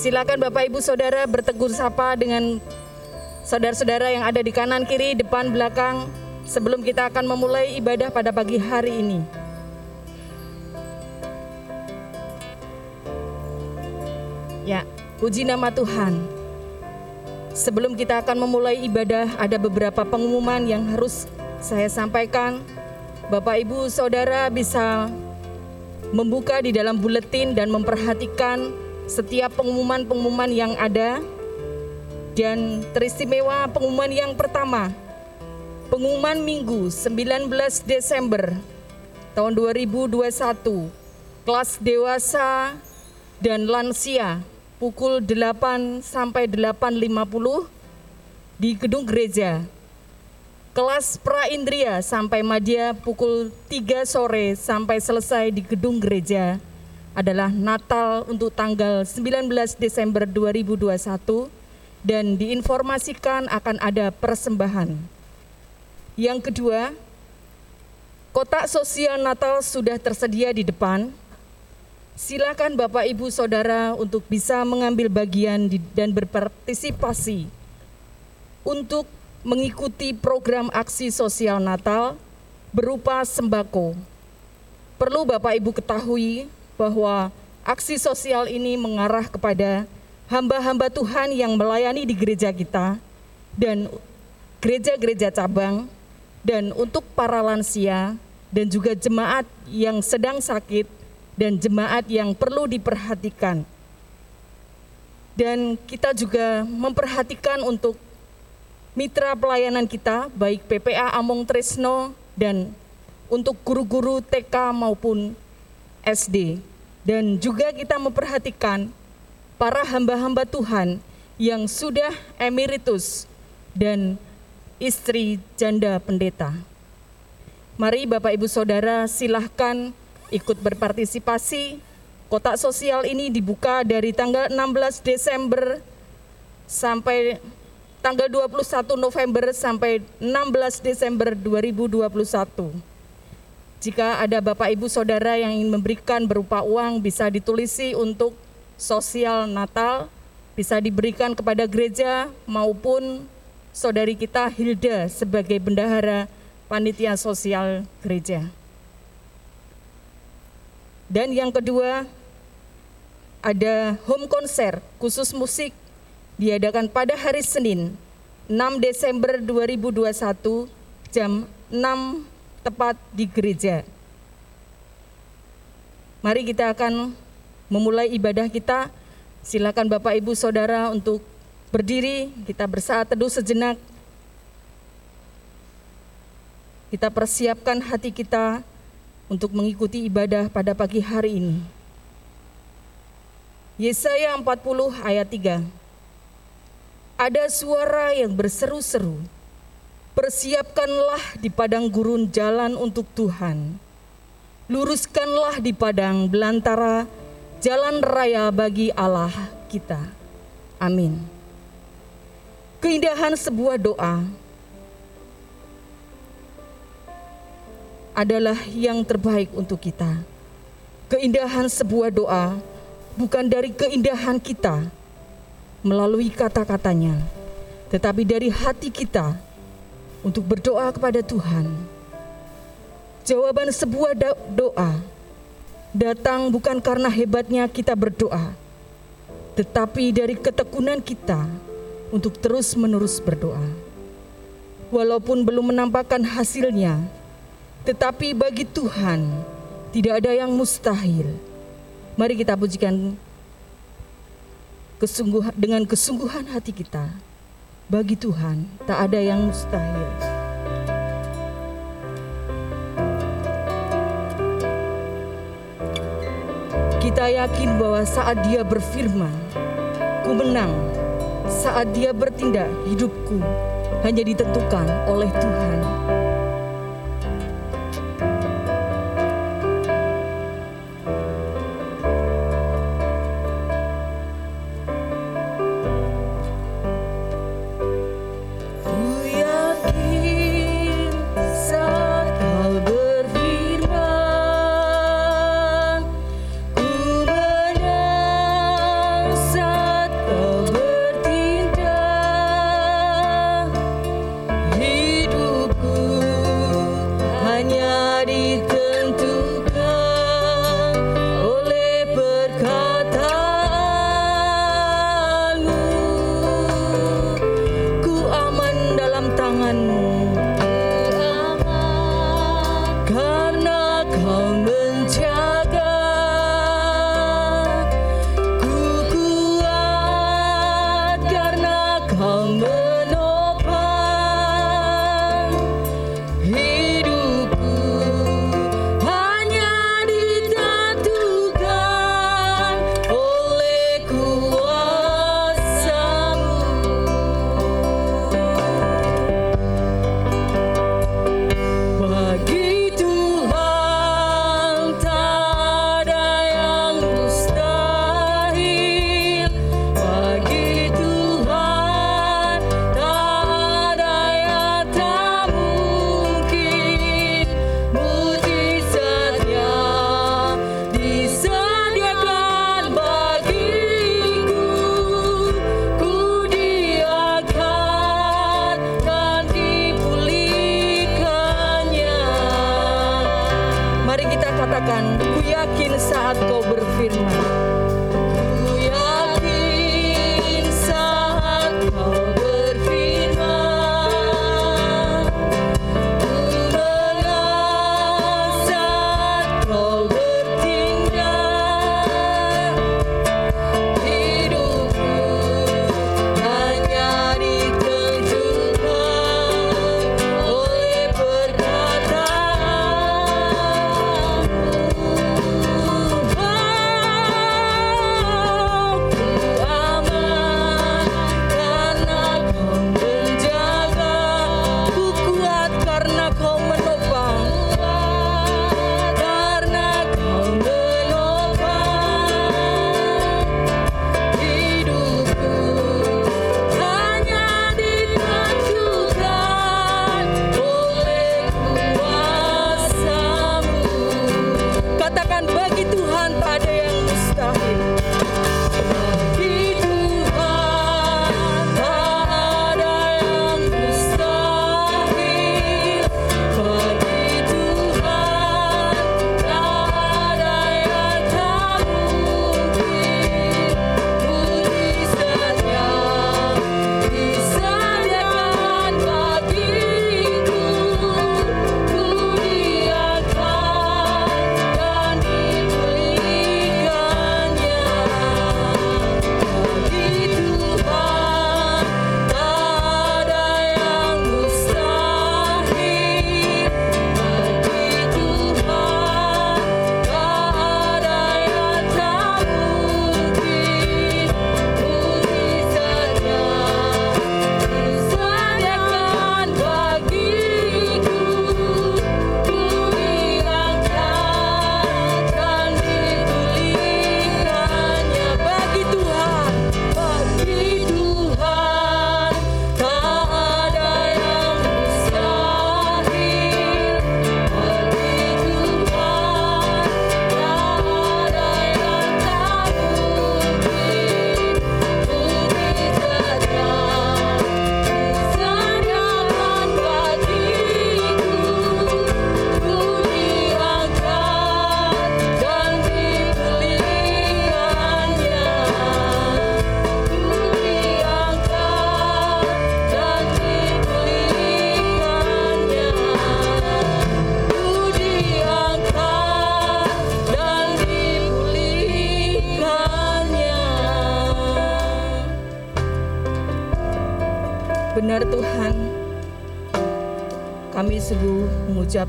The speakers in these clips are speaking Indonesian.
Silakan Bapak Ibu Saudara bertegur sapa dengan saudara-saudara yang ada di kanan kiri, depan, belakang sebelum kita akan memulai ibadah pada pagi hari ini. Ya, puji nama Tuhan. Sebelum kita akan memulai ibadah, ada beberapa pengumuman yang harus saya sampaikan. Bapak, ibu, saudara bisa membuka di dalam buletin dan memperhatikan setiap pengumuman-pengumuman yang ada dan teristimewa pengumuman yang pertama pengumuman Minggu 19 Desember tahun 2021 kelas dewasa dan lansia pukul 8 sampai 8.50 di gedung gereja. Kelas pra indria sampai madya pukul 3 sore sampai selesai di gedung gereja adalah Natal untuk tanggal 19 Desember 2021 dan diinformasikan akan ada persembahan. Yang kedua, kotak sosial Natal sudah tersedia di depan. Silakan Bapak Ibu Saudara untuk bisa mengambil bagian dan berpartisipasi untuk mengikuti program aksi sosial Natal berupa sembako. Perlu Bapak Ibu ketahui bahwa aksi sosial ini mengarah kepada hamba-hamba Tuhan yang melayani di gereja kita dan gereja-gereja cabang dan untuk para lansia dan juga jemaat yang sedang sakit dan jemaat yang perlu diperhatikan. Dan kita juga memperhatikan untuk mitra pelayanan kita baik PPA Among Tresno dan untuk guru-guru TK maupun SD dan juga kita memperhatikan para hamba-hamba Tuhan yang sudah emeritus dan istri janda pendeta. Mari Bapak Ibu Saudara silahkan ikut berpartisipasi. Kotak sosial ini dibuka dari tanggal 16 Desember sampai tanggal 21 November sampai 16 Desember 2021. Jika ada Bapak Ibu Saudara yang ingin memberikan berupa uang bisa ditulisi untuk sosial Natal, bisa diberikan kepada gereja maupun saudari kita Hilda sebagai bendahara panitia sosial gereja. Dan yang kedua, ada home konser khusus musik diadakan pada hari Senin 6 Desember 2021 jam 6 tepat di gereja. Mari kita akan memulai ibadah kita. Silakan Bapak Ibu Saudara untuk berdiri, kita bersaat teduh sejenak. Kita persiapkan hati kita untuk mengikuti ibadah pada pagi hari ini. Yesaya 40 ayat 3. Ada suara yang berseru-seru, Persiapkanlah di padang gurun jalan untuk Tuhan. Luruskanlah di padang belantara jalan raya bagi Allah kita. Amin. Keindahan sebuah doa adalah yang terbaik untuk kita. Keindahan sebuah doa bukan dari keindahan kita melalui kata-katanya, tetapi dari hati kita untuk berdoa kepada Tuhan. Jawaban sebuah doa datang bukan karena hebatnya kita berdoa, tetapi dari ketekunan kita untuk terus-menerus berdoa. Walaupun belum menampakkan hasilnya, tetapi bagi Tuhan tidak ada yang mustahil. Mari kita pujikan kesungguhan dengan kesungguhan hati kita bagi Tuhan tak ada yang mustahil. Kita yakin bahwa saat Dia berfirman, "Ku menang." Saat Dia bertindak, hidupku hanya ditentukan oleh Tuhan.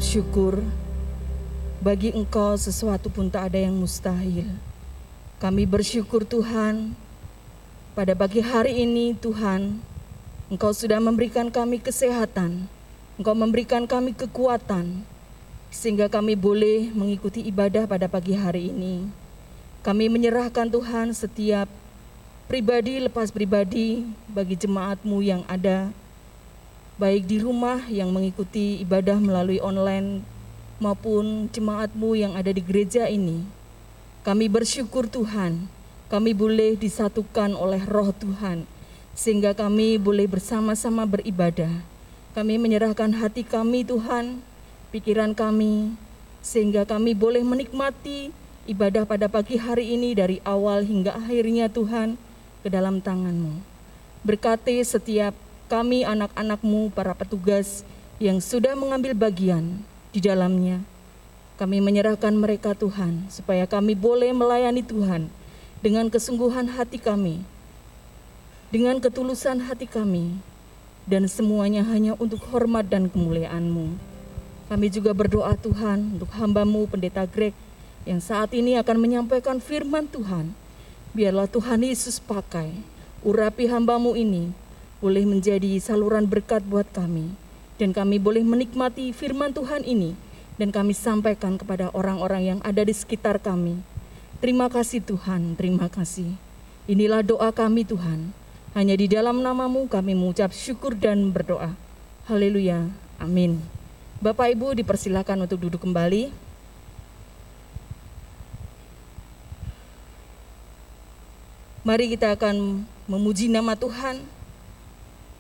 Mengucap syukur bagi Engkau sesuatu pun tak ada yang mustahil. Kami bersyukur Tuhan, pada pagi hari ini Tuhan, Engkau sudah memberikan kami kesehatan, Engkau memberikan kami kekuatan, sehingga kami boleh mengikuti ibadah pada pagi hari ini. Kami menyerahkan Tuhan setiap pribadi lepas pribadi bagi jemaatmu yang ada baik di rumah yang mengikuti ibadah melalui online maupun jemaatmu yang ada di gereja ini. Kami bersyukur Tuhan, kami boleh disatukan oleh roh Tuhan, sehingga kami boleh bersama-sama beribadah. Kami menyerahkan hati kami Tuhan, pikiran kami, sehingga kami boleh menikmati ibadah pada pagi hari ini dari awal hingga akhirnya Tuhan, ke dalam tanganmu. Berkati setiap kami anak-anakmu, para petugas yang sudah mengambil bagian di dalamnya. Kami menyerahkan mereka Tuhan, supaya kami boleh melayani Tuhan dengan kesungguhan hati kami, dengan ketulusan hati kami, dan semuanya hanya untuk hormat dan kemuliaan-Mu. Kami juga berdoa Tuhan untuk hambamu Pendeta Greg yang saat ini akan menyampaikan firman Tuhan biarlah Tuhan Yesus pakai urapi hambamu ini boleh menjadi saluran berkat buat kami dan kami boleh menikmati firman Tuhan ini dan kami sampaikan kepada orang-orang yang ada di sekitar kami. Terima kasih Tuhan, terima kasih. Inilah doa kami Tuhan. Hanya di dalam namamu kami mengucap syukur dan berdoa. Haleluya. Amin. Bapak Ibu dipersilakan untuk duduk kembali. Mari kita akan memuji nama Tuhan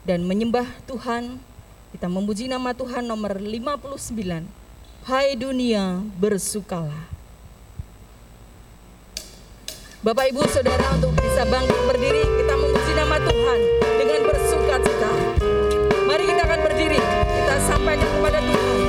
dan menyembah Tuhan. Kita memuji nama Tuhan nomor 59. Hai dunia, bersukalah. Bapak Ibu Saudara untuk bisa bangkit berdiri, kita memuji nama Tuhan dengan bersuka cita. Mari kita akan berdiri, kita sampaikan kepada Tuhan.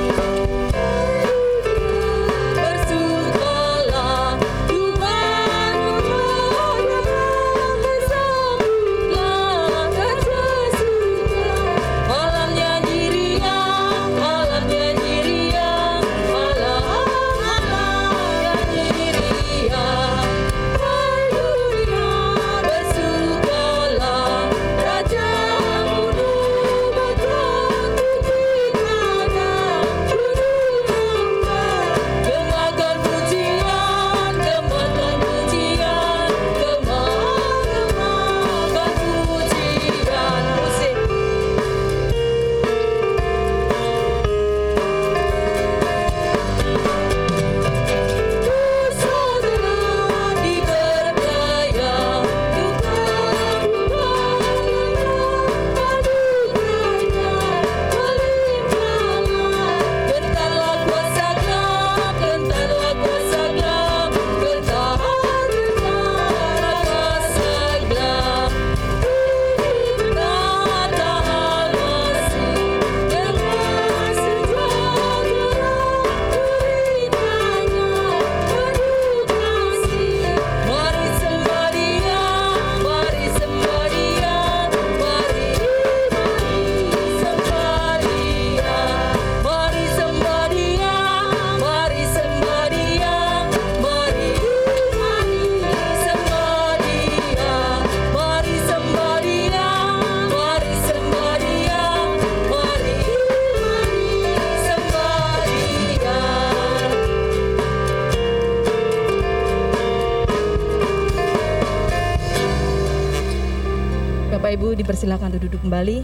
Dipersilakan untuk duduk kembali.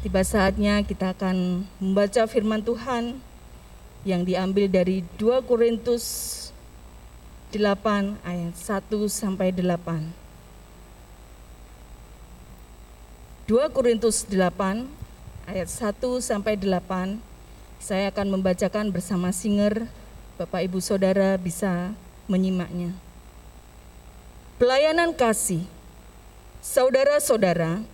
Tiba saatnya kita akan membaca firman Tuhan yang diambil dari 2 Korintus 8 ayat 1 sampai 8. 2 Korintus 8 ayat 1 sampai 8 saya akan membacakan bersama singer Bapak Ibu Saudara bisa menyimaknya. Pelayanan kasih Saudara-saudara,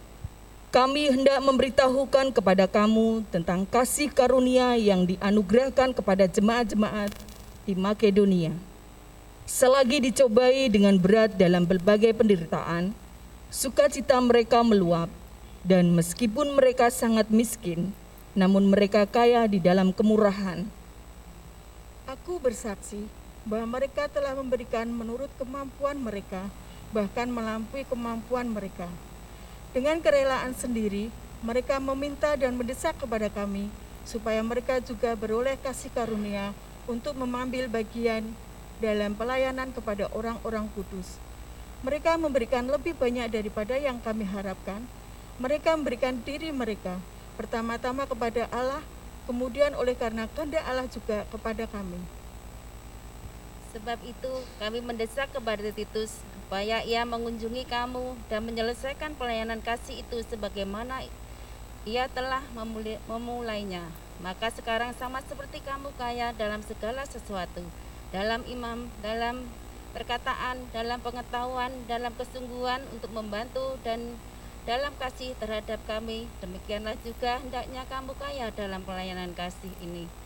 kami hendak memberitahukan kepada kamu tentang kasih karunia yang dianugerahkan kepada jemaat-jemaat di Makedonia. Selagi dicobai dengan berat dalam berbagai penderitaan, sukacita mereka meluap, Dan meskipun mereka sangat miskin, namun mereka kaya di dalam kemurahan. Aku bersaksi bahwa mereka telah memberikan menurut kemampuan mereka, bahkan melampaui kemampuan mereka. Dengan kerelaan sendiri, mereka meminta dan mendesak kepada kami supaya mereka juga beroleh kasih karunia untuk mengambil bagian dalam pelayanan kepada orang-orang kudus. Mereka memberikan lebih banyak daripada yang kami harapkan. Mereka memberikan diri mereka pertama-tama kepada Allah, kemudian oleh karena kehendak Allah juga kepada kami. Sebab itu, kami mendesak kepada Titus supaya ia mengunjungi kamu dan menyelesaikan pelayanan kasih itu sebagaimana ia telah memulainya. Maka sekarang sama seperti kamu kaya dalam segala sesuatu, dalam imam, dalam perkataan, dalam pengetahuan, dalam kesungguhan untuk membantu dan dalam kasih terhadap kami. Demikianlah juga hendaknya kamu kaya dalam pelayanan kasih ini.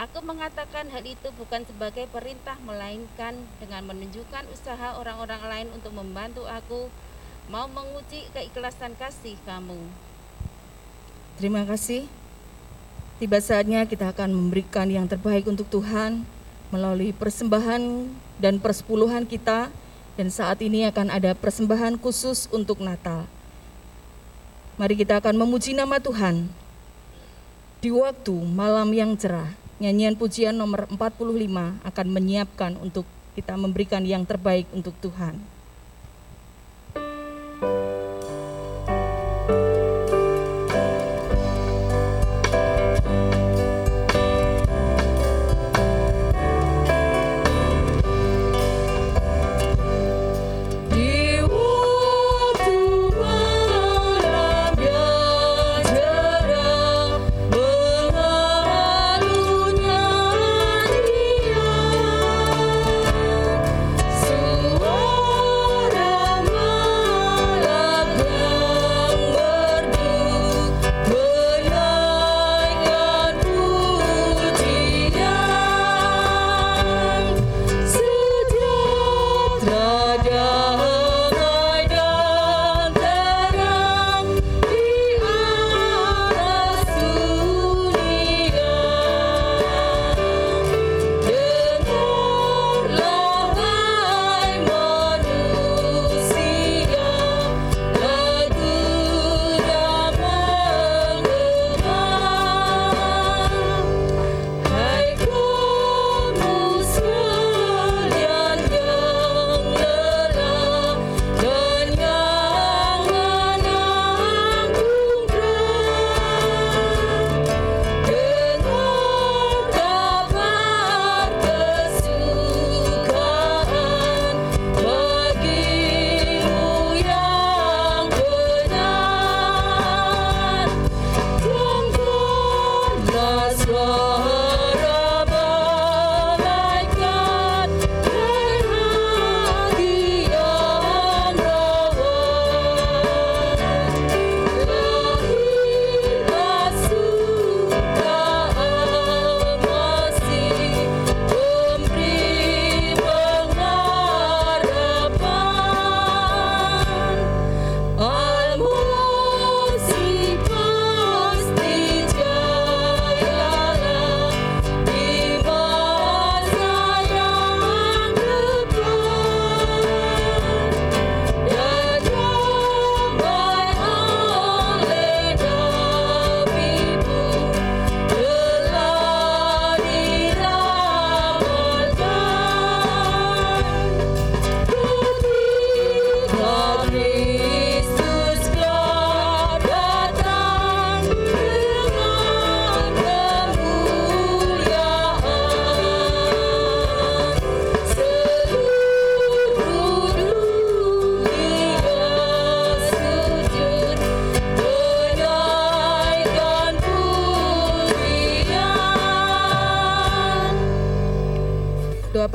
Aku mengatakan hal itu bukan sebagai perintah, melainkan dengan menunjukkan usaha orang-orang lain untuk membantu aku mau menguji keikhlasan kasih kamu. Terima kasih. Tiba saatnya kita akan memberikan yang terbaik untuk Tuhan melalui persembahan dan persepuluhan kita dan saat ini akan ada persembahan khusus untuk Natal. Mari kita akan memuji nama Tuhan di waktu malam yang cerah nyanyian pujian nomor 45 akan menyiapkan untuk kita memberikan yang terbaik untuk Tuhan.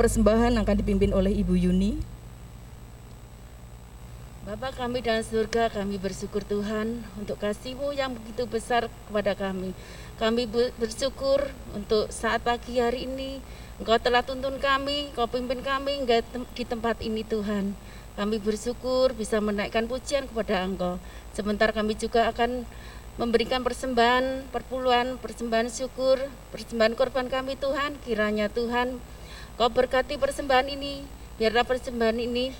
Persembahan akan dipimpin oleh Ibu Yuni. Bapak kami dalam surga, kami bersyukur Tuhan untuk kasih-Mu yang begitu besar kepada kami. Kami bersyukur untuk saat pagi hari ini, Engkau telah tuntun kami, Engkau pimpin kami di tempat ini Tuhan. Kami bersyukur bisa menaikkan pujian kepada Engkau. Sebentar kami juga akan memberikan persembahan perpuluhan, persembahan syukur, persembahan korban kami Tuhan. Kiranya Tuhan Kau berkati persembahan ini, biarlah persembahan ini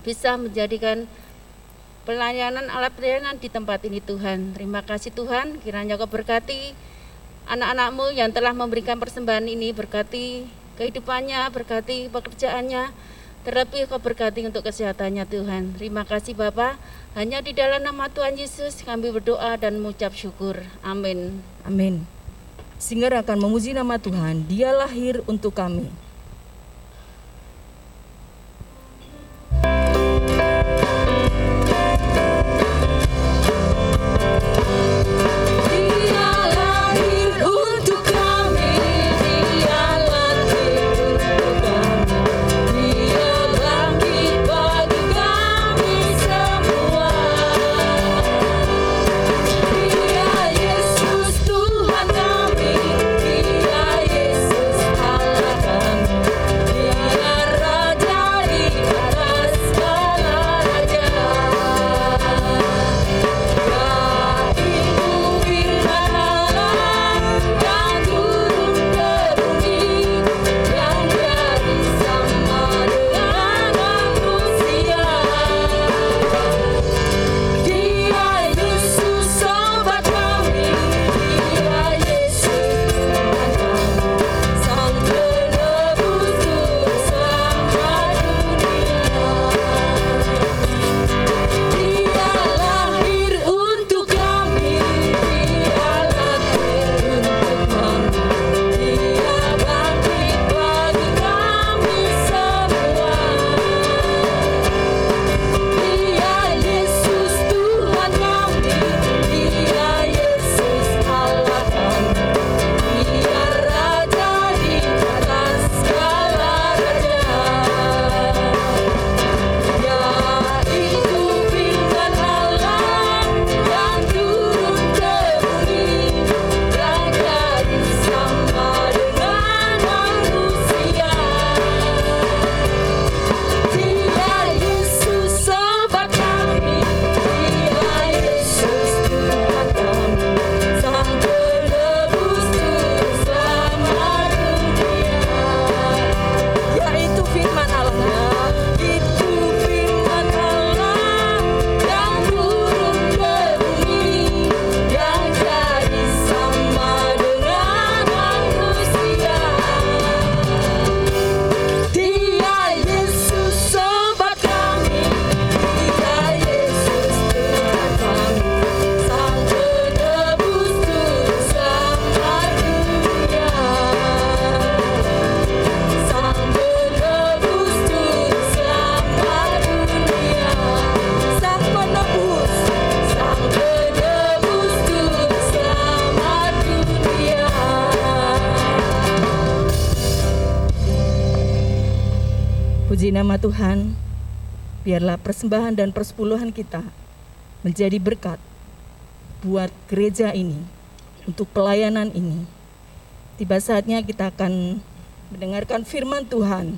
bisa menjadikan pelayanan alat pelayanan di tempat ini Tuhan. Terima kasih Tuhan, kiranya Kau berkati anak-anakmu yang telah memberikan persembahan ini, berkati kehidupannya, berkati pekerjaannya, terlebih Kau berkati untuk kesehatannya Tuhan. Terima kasih Bapak, hanya di dalam nama Tuhan Yesus kami berdoa dan mengucap syukur. Amin. Amin. Singer akan memuji nama Tuhan, dia lahir untuk kami. Biarlah persembahan dan persepuluhan kita menjadi berkat buat gereja ini, untuk pelayanan ini. Tiba saatnya kita akan mendengarkan firman Tuhan.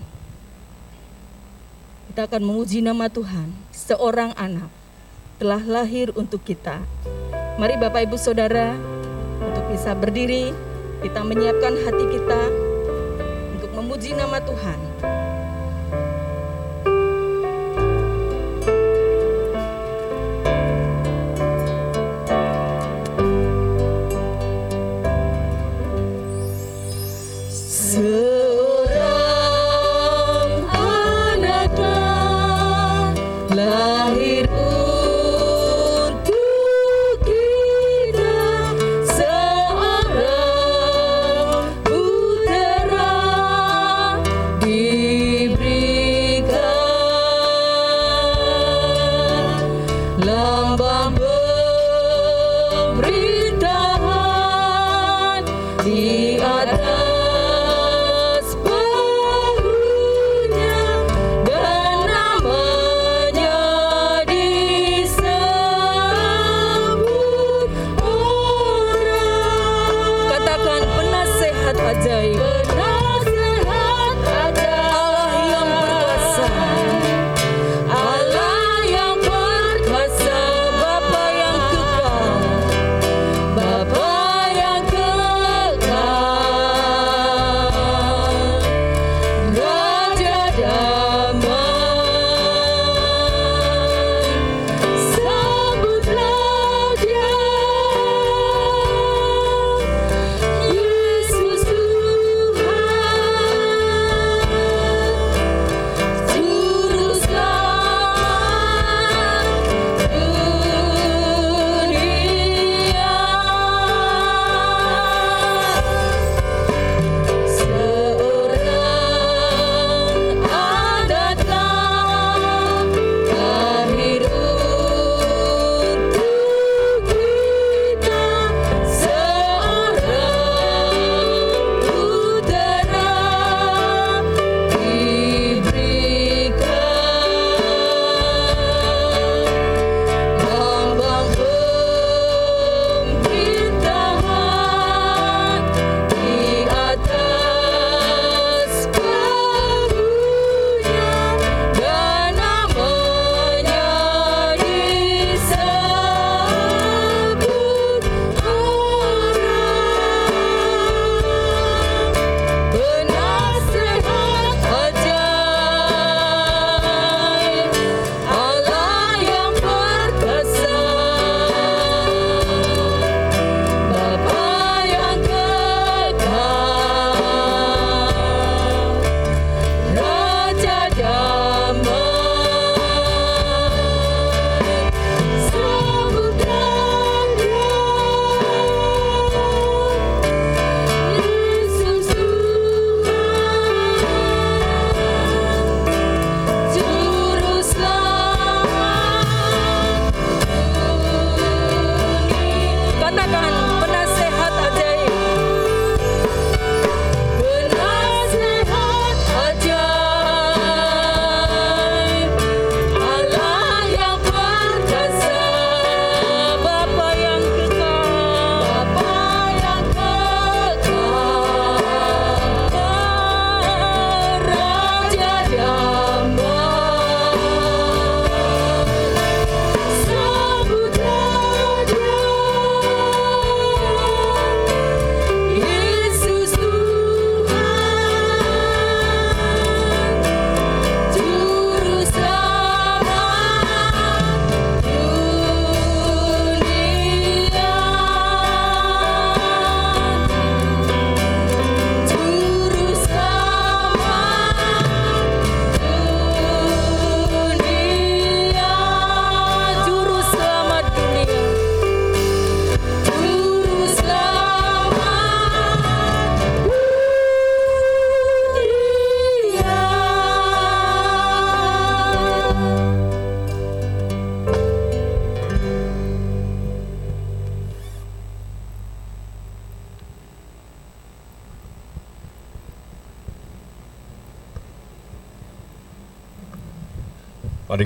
Kita akan memuji nama Tuhan. Seorang anak telah lahir untuk kita. Mari Bapak Ibu Saudara, untuk bisa berdiri, kita menyiapkan hati kita untuk memuji nama Tuhan.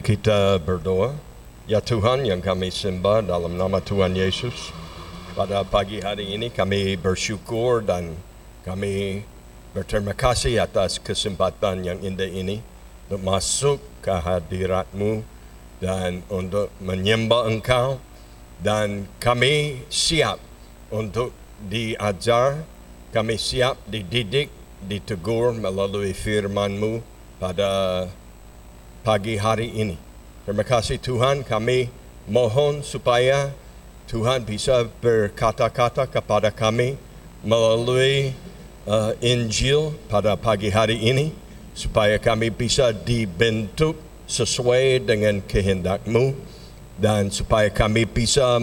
Kita berdoa. Ya Tuhan yang kami sembah dalam nama Tuhan Yesus. Pada pagi hari ini kami bersyukur dan kami berterima kasih atas kesempatan yang indah ini untuk masuk ke hadiratmu dan untuk menyembah Engkau dan kami siap untuk diajar, kami siap dididik, ditegur melalui firman-Mu pada pagi hari ini. Terima kasih Tuhan, kami mohon supaya Tuhan bisa berkata-kata kepada kami melalui uh, Injil pada pagi hari ini supaya kami bisa dibentuk sesuai dengan kehendak-Mu dan supaya kami bisa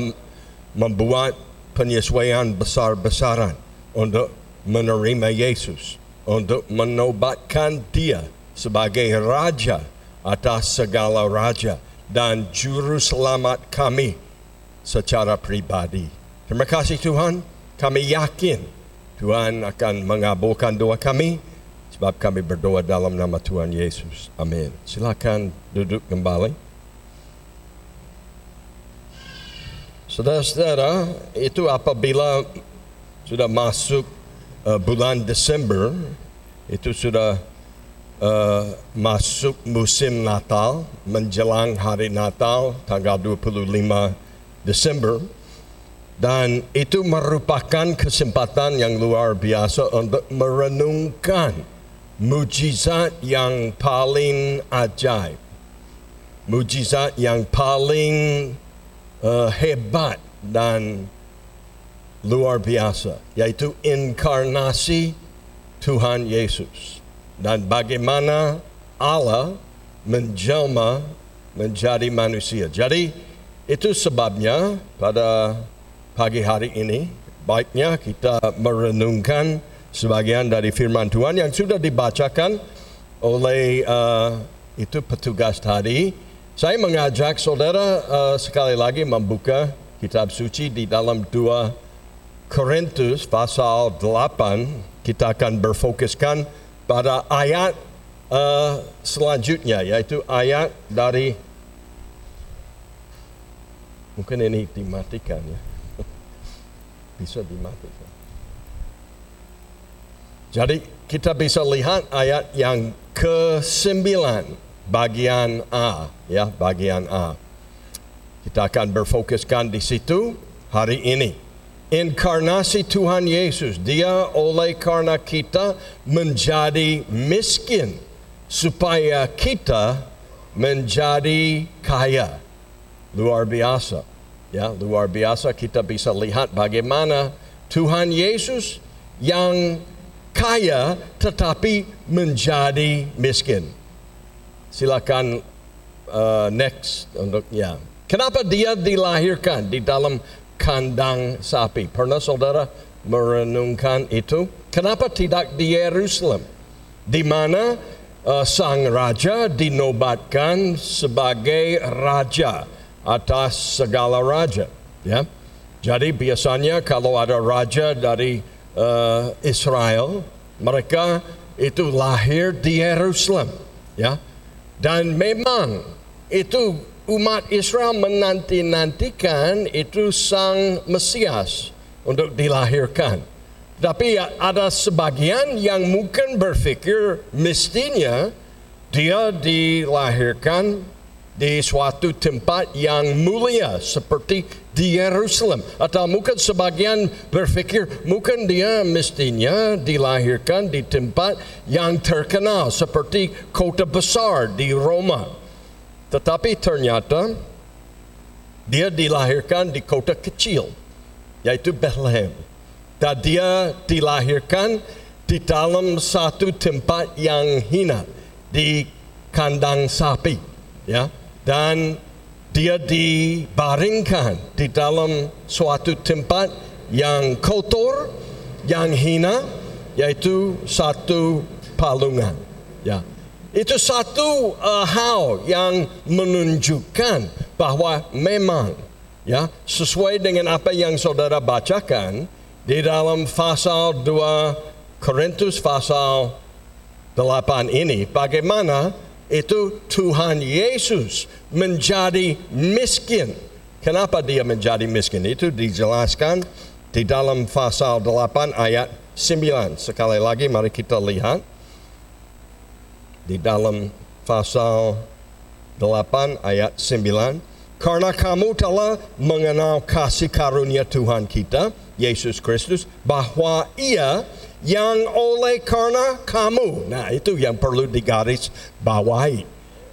membuat penyesuaian besar-besaran untuk menerima Yesus, untuk menobatkan Dia sebagai Raja atas segala Raja dan Juru Selamat kami secara pribadi. Terima kasih Tuhan, kami yakin Tuhan akan mengabulkan doa kami sebab kami berdoa dalam nama Tuhan Yesus. Amin. Silakan duduk kembali. Saudara-saudara, itu apabila sudah masuk uh, bulan Desember, itu sudah uh, masuk musim Natal, menjelang hari Natal tanggal 25 Desember dan itu merupakan kesempatan yang luar biasa untuk merenungkan mujizat yang paling ajaib. Mujizat yang paling uh, hebat dan luar biasa yaitu inkarnasi Tuhan Yesus dan bagaimana Allah menjelma menjadi manusia. Jadi itu sebabnya pada pagi hari ini baiknya kita merenungkan sebagian dari firman Tuhan yang sudah dibacakan oleh uh, itu petugas tadi. Saya mengajak saudara uh, sekali lagi membuka kitab suci di dalam 2 Korintus pasal 8. Kita akan berfokuskan pada ayat uh, selanjutnya yaitu ayat dari Mungkin ini dimatikan ya. Bisa dimatikan. Jadi kita bisa lihat ayat yang ke-9 bagian A ya, bagian A. Kita akan berfokuskan di situ hari ini. Inkarnasi Tuhan Yesus, dia oleh karena kita menjadi miskin supaya kita menjadi kaya luar biasa. Ya, luar biasa kita bisa lihat bagaimana Tuhan Yesus yang kaya tetapi menjadi miskin. Silakan uh, next untuk ya. Kenapa dia dilahirkan di dalam kandang sapi? Pernah saudara merenungkan itu? Kenapa tidak di Yerusalem? Di mana uh, sang raja dinobatkan sebagai raja atas segala raja. Ya, jadi biasanya kalau ada raja dari uh, Israel, mereka itu lahir di Yerusalem. Ya, dan memang itu umat Israel menanti-nantikan itu sang Mesias untuk dilahirkan. Tapi ada sebagian yang mungkin berpikir mestinya dia dilahirkan di suatu tempat yang mulia seperti di Yerusalem atau mungkin sebagian berpikir mungkin dia mestinya dilahirkan di tempat yang terkenal seperti kota besar di Roma tetapi ternyata dia dilahirkan di kota kecil yaitu Bethlehem dan dia dilahirkan di dalam satu tempat yang hina di kandang sapi ya dan dia dibaringkan di dalam suatu tempat yang kotor, yang hina, yaitu satu palungan. Ya, itu satu uh, hal yang menunjukkan bahwa memang ya sesuai dengan apa yang saudara bacakan di dalam pasal 2 Korintus pasal 8 ini bagaimana itu Tuhan Yesus menjadi miskin. Kenapa dia menjadi miskin? Itu dijelaskan di dalam pasal 8 ayat 9. Sekali lagi mari kita lihat di dalam pasal 8 ayat 9 karena kamu telah mengenal kasih karunia Tuhan kita Yesus Kristus bahwa ia yang oleh karena kamu. Nah itu yang perlu digaris bawahi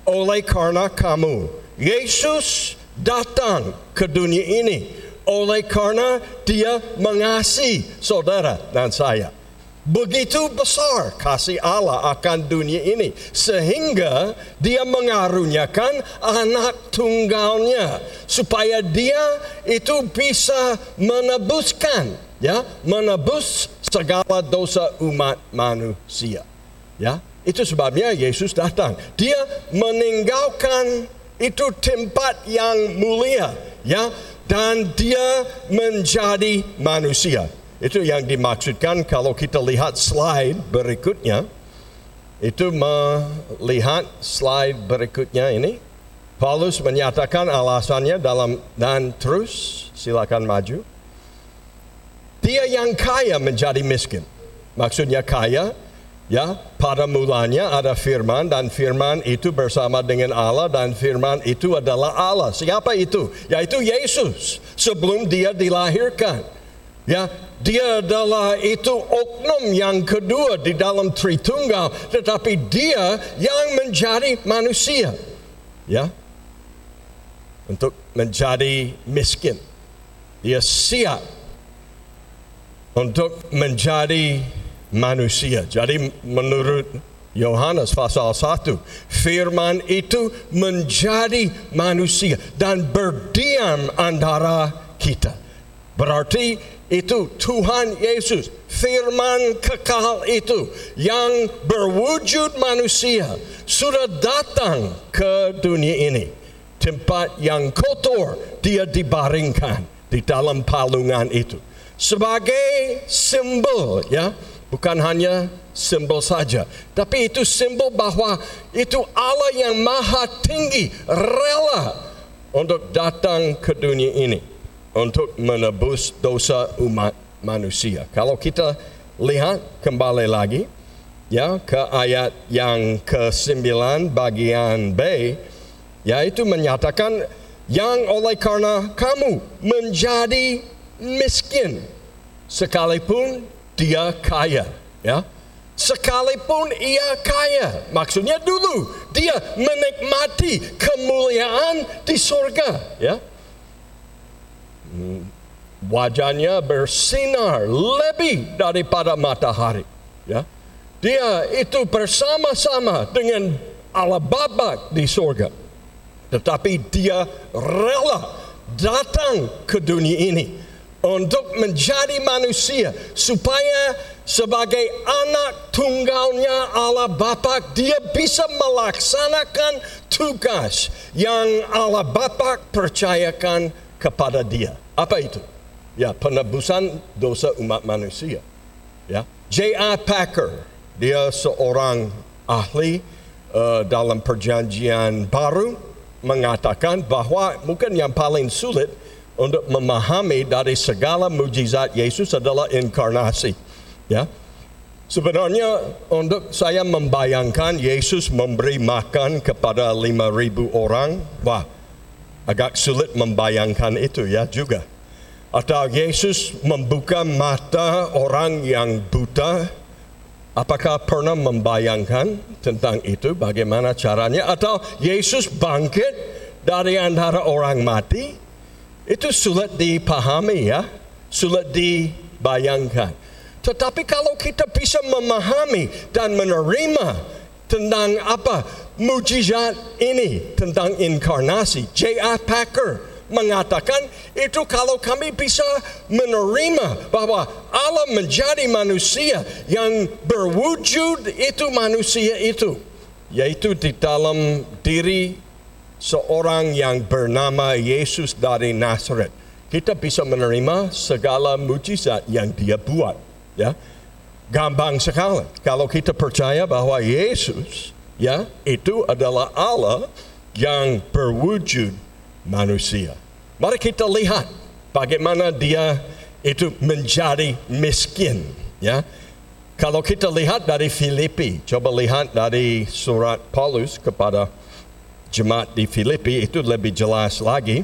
oleh karena kamu Yesus datang ke dunia ini. Oleh karena dia mengasihi saudara dan saya Begitu besar kasih Allah akan dunia ini sehingga dia mengaruniakan anak tunggalnya supaya dia itu bisa menebuskan ya menebus segala dosa umat manusia ya. Itu sebabnya Yesus datang. Dia meninggalkan itu tempat yang mulia ya dan dia menjadi manusia itu yang dimaksudkan kalau kita lihat slide berikutnya. Itu melihat slide berikutnya ini. Paulus menyatakan alasannya dalam dan terus silakan maju. Dia yang kaya menjadi miskin. Maksudnya kaya ya pada mulanya ada firman dan firman itu bersama dengan Allah dan firman itu adalah Allah. Siapa itu? Yaitu Yesus sebelum dia dilahirkan. Ya, dia adalah itu oknum yang kedua di dalam Tritunggal, tetapi dia yang menjadi manusia. Ya. Untuk menjadi miskin. Dia siap untuk menjadi manusia. Jadi menurut Yohanes pasal 1, firman itu menjadi manusia dan berdiam antara kita. Berarti itu Tuhan Yesus, firman kekal itu yang berwujud manusia sudah datang ke dunia ini. Tempat yang kotor dia dibaringkan di dalam palungan itu. Sebagai simbol ya, bukan hanya simbol saja, tapi itu simbol bahwa itu Allah yang maha tinggi rela untuk datang ke dunia ini untuk menebus dosa umat manusia. Kalau kita lihat kembali lagi ya ke ayat yang ke-9 bagian B yaitu menyatakan yang oleh karena kamu menjadi miskin sekalipun dia kaya. Ya sekalipun ia kaya. Maksudnya dulu dia menikmati kemuliaan di surga ya wajahnya bersinar lebih daripada matahari. Ya, dia itu bersama-sama dengan Allah Bapa di surga. Tetapi dia rela datang ke dunia ini untuk menjadi manusia supaya sebagai anak tunggalnya Allah Bapa dia bisa melaksanakan tugas yang Allah Bapa percayakan kepada dia. Apa itu? Ya, penebusan dosa umat manusia. Ya. J.I. Packer, dia seorang ahli uh, dalam perjanjian baru mengatakan bahwa mungkin yang paling sulit untuk memahami dari segala mujizat Yesus adalah inkarnasi. Ya. Sebenarnya untuk saya membayangkan Yesus memberi makan kepada 5000 orang, wah agak sulit membayangkan itu ya juga. Atau Yesus membuka mata orang yang buta. Apakah pernah membayangkan tentang itu? Bagaimana caranya? Atau Yesus bangkit dari antara orang mati? Itu sulit dipahami ya, sulit dibayangkan. Tetapi kalau kita bisa memahami dan menerima tentang apa? Mujizat ini tentang inkarnasi, J.I. Packer mengatakan itu kalau kami bisa menerima bahwa Allah menjadi manusia yang berwujud itu manusia itu yaitu di dalam diri seorang yang bernama Yesus dari Nazaret. Kita bisa menerima segala mujizat yang dia buat ya gampang sekali kalau kita percaya bahwa Yesus ya, itu adalah Allah yang berwujud manusia. Mari kita lihat bagaimana dia itu menjadi miskin, ya. Kalau kita lihat dari Filipi, coba lihat dari surat Paulus kepada jemaat di Filipi itu lebih jelas lagi.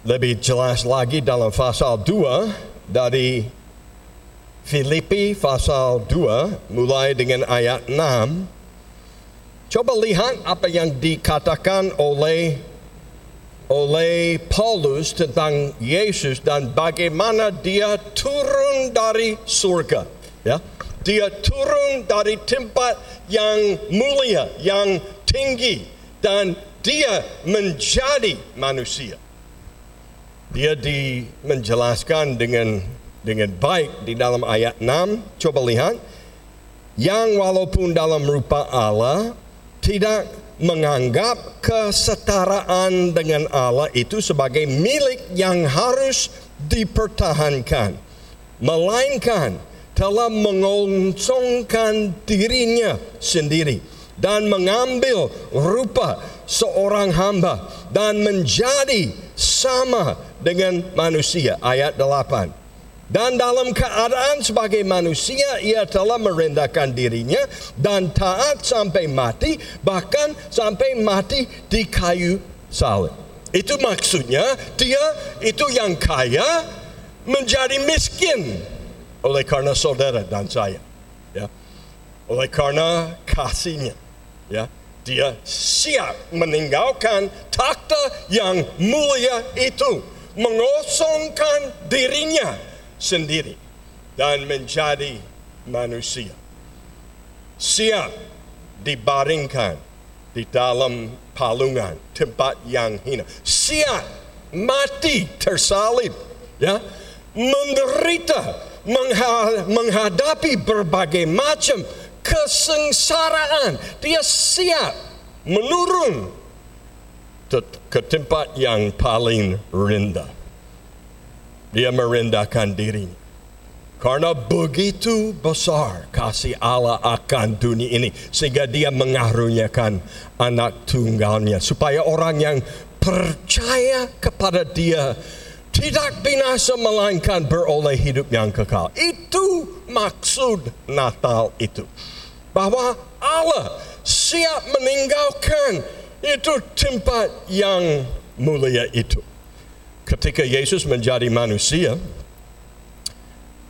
Lebih jelas lagi dalam pasal 2 dari Filipi pasal 2 mulai dengan ayat 6. Coba lihat apa yang dikatakan oleh oleh Paulus tentang Yesus dan bagaimana dia turun dari surga. Ya, dia turun dari tempat yang mulia, yang tinggi, dan dia menjadi manusia. Dia di menjelaskan dengan dengan baik di dalam ayat 6. Coba lihat. Yang walaupun dalam rupa Allah tidak menganggap kesetaraan dengan Allah itu sebagai milik yang harus dipertahankan. Melainkan telah mengosongkan dirinya sendiri dan mengambil rupa seorang hamba dan menjadi sama dengan manusia. Ayat 8. Dan dalam keadaan sebagai manusia ia telah merendahkan dirinya dan taat sampai mati bahkan sampai mati di kayu salib. Itu maksudnya dia itu yang kaya menjadi miskin oleh karena saudara dan saya. Ya. Oleh karena kasihnya. Ya. Dia siap meninggalkan takhta yang mulia itu, mengosongkan dirinya sendiri dan menjadi manusia. Siap dibaringkan di dalam palungan tempat yang hina. Siap mati tersalib, ya, menderita, menghadapi berbagai macam kesengsaraan. Dia siap menurun ke tempat yang paling rendah dia merendahkan dirinya. Karena begitu besar kasih Allah akan dunia ini sehingga dia mengaruniakan anak tunggalnya supaya orang yang percaya kepada dia tidak binasa melainkan beroleh hidup yang kekal. Itu maksud Natal itu. Bahwa Allah siap meninggalkan itu tempat yang mulia itu ketika Yesus menjadi manusia,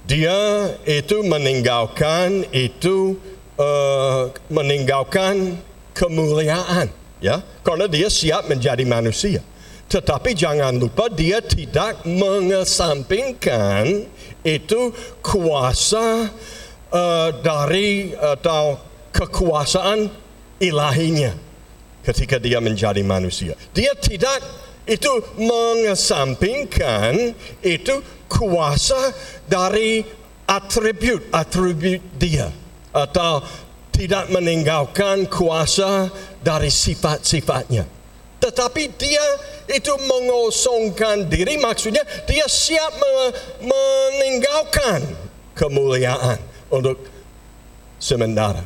dia itu meninggalkan itu uh, meninggalkan kemuliaan, ya, karena dia siap menjadi manusia. Tetapi jangan lupa dia tidak mengesampingkan itu kuasa uh, dari atau kekuasaan ilahinya ketika dia menjadi manusia. Dia tidak itu mengesampingkan itu kuasa dari atribut-atribut dia atau tidak meninggalkan kuasa dari sifat-sifatnya. Tetapi dia itu mengosongkan diri maksudnya dia siap meninggalkan kemuliaan untuk sementara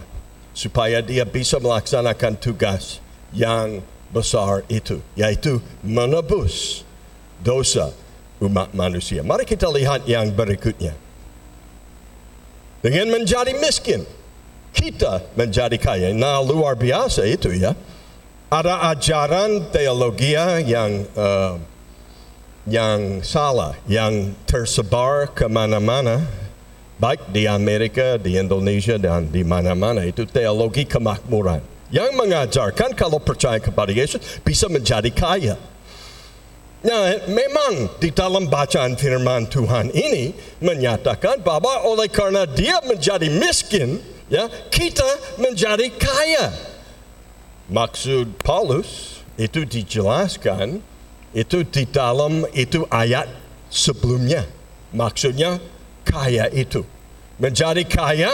supaya dia bisa melaksanakan tugas yang besar itu, yaitu menebus dosa umat manusia. Mari kita lihat yang berikutnya. Dengan menjadi miskin, kita menjadi kaya. Nah, luar biasa itu ya. Ada ajaran teologi yang uh, yang salah, yang tersebar ke mana-mana, baik di Amerika, di Indonesia, dan di mana-mana. Itu teologi kemakmuran yang mengajarkan kalau percaya kepada Yesus bisa menjadi kaya. Nah, memang di dalam bacaan firman Tuhan ini menyatakan bahwa oleh karena dia menjadi miskin, ya, kita menjadi kaya. Maksud Paulus itu dijelaskan itu di dalam itu ayat sebelumnya. Maksudnya kaya itu. Menjadi kaya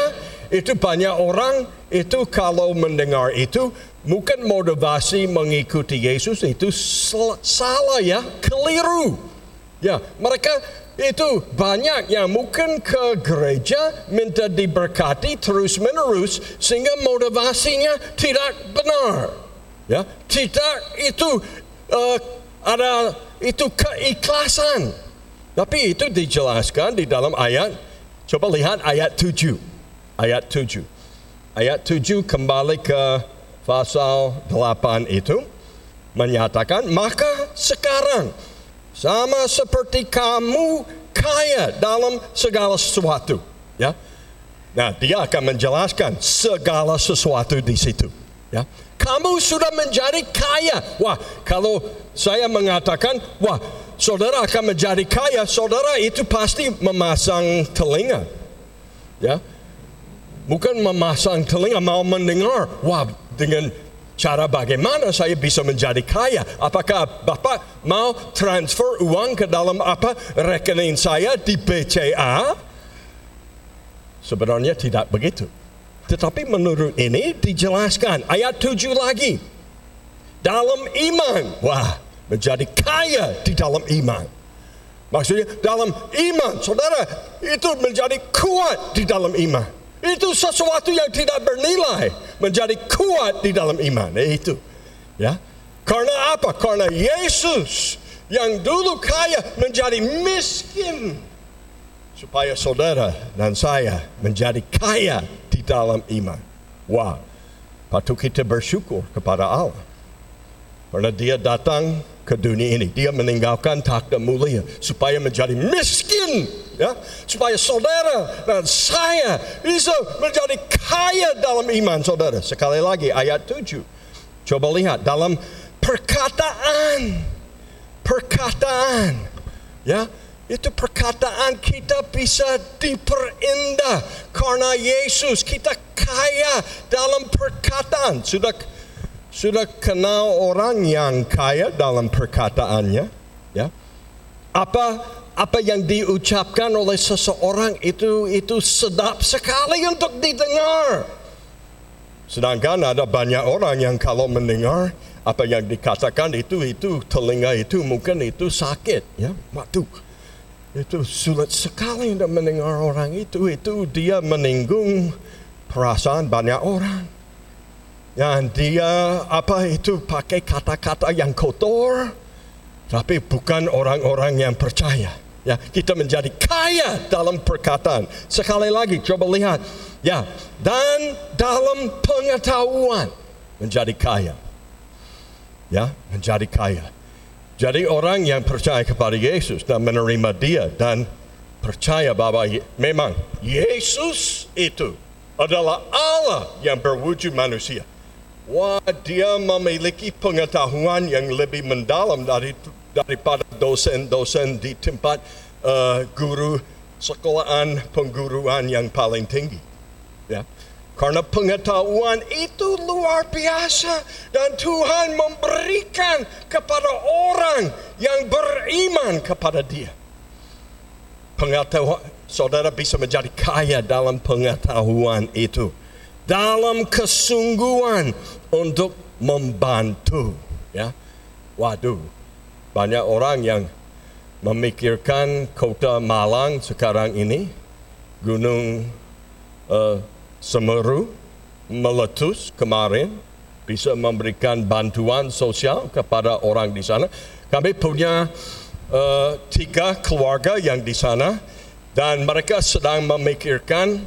itu banyak orang itu kalau mendengar itu mungkin motivasi mengikuti Yesus itu salah ya, keliru. Ya, mereka itu banyak yang mungkin ke gereja minta diberkati terus menerus sehingga motivasinya tidak benar. Ya, tidak itu uh, ada itu keikhlasan. Tapi itu dijelaskan di dalam ayat coba lihat ayat 7. Ayat 7. Ayat 7 kembali ke pasal 8 itu menyatakan maka sekarang sama seperti kamu kaya dalam segala sesuatu ya. Nah dia akan menjelaskan segala sesuatu di situ ya. Kamu sudah menjadi kaya. Wah kalau saya mengatakan wah saudara akan menjadi kaya saudara itu pasti memasang telinga ya bukan memasang telinga mau mendengar wah dengan cara bagaimana saya bisa menjadi kaya. Apakah Bapak mau transfer uang ke dalam apa rekening saya di BCA? Sebenarnya tidak begitu. Tetapi menurut ini dijelaskan ayat 7 lagi. Dalam iman. Wah, menjadi kaya di dalam iman. Maksudnya dalam iman, saudara, itu menjadi kuat di dalam iman. Itu sesuatu yang tidak bernilai menjadi kuat di dalam iman. Eh, itu. Ya. Karena apa? Karena Yesus yang dulu kaya menjadi miskin supaya saudara dan saya menjadi kaya di dalam iman. Wah, patut kita bersyukur kepada Allah. Karena dia datang ke dunia ini. Dia meninggalkan takhta mulia supaya menjadi miskin. Ya, supaya saudara dan saya bisa menjadi kaya dalam iman saudara. Sekali lagi ayat 7. Coba lihat dalam perkataan. Perkataan. Ya, itu perkataan kita bisa diperindah karena Yesus kita kaya dalam perkataan. Sudah sudah kenal orang yang kaya dalam perkataannya, ya. Apa apa yang diucapkan oleh seseorang itu itu sedap sekali untuk didengar. Sedangkan ada banyak orang yang kalau mendengar apa yang dikatakan itu itu telinga itu mungkin itu sakit, ya. Waktu itu sulit sekali untuk mendengar orang itu itu dia meninggung perasaan banyak orang. Dan dia apa itu pakai kata-kata yang kotor, tapi bukan orang-orang yang percaya. Ya, kita menjadi kaya dalam perkataan. Sekali lagi coba lihat. Ya, dan dalam pengetahuan menjadi kaya. Ya, menjadi kaya. Jadi orang yang percaya kepada Yesus dan menerima dia dan percaya bahwa memang Yesus itu adalah Allah yang berwujud manusia. Wah, dia memiliki pengetahuan yang lebih mendalam dari daripada dosen-dosen di tempat uh, guru sekolahan pengguruan yang paling tinggi. Ya. Karena pengetahuan itu luar biasa dan Tuhan memberikan kepada orang yang beriman kepada Dia. Pengetahuan saudara bisa menjadi kaya dalam pengetahuan itu. Dalam kesungguhan untuk membantu ya waduh banyak orang yang memikirkan kota Malang sekarang ini gunung uh, Semeru meletus kemarin bisa memberikan bantuan sosial kepada orang di sana kami punya uh, tiga keluarga yang di sana dan mereka sedang memikirkan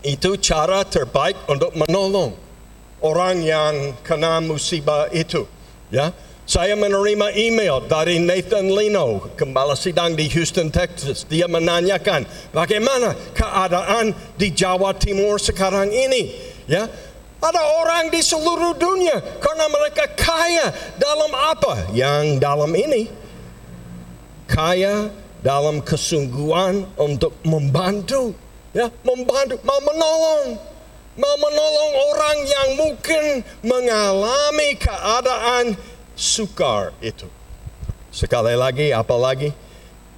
itu cara terbaik untuk menolong orang yang kena musibah itu. Ya, saya menerima email dari Nathan Lino, gembala sidang di Houston, Texas. Dia menanyakan bagaimana keadaan di Jawa Timur sekarang ini. Ya, ada orang di seluruh dunia karena mereka kaya dalam apa? Yang dalam ini kaya dalam kesungguhan untuk membantu, ya, membantu, mau menolong mau menolong orang yang mungkin mengalami keadaan sukar itu. Sekali lagi, apalagi?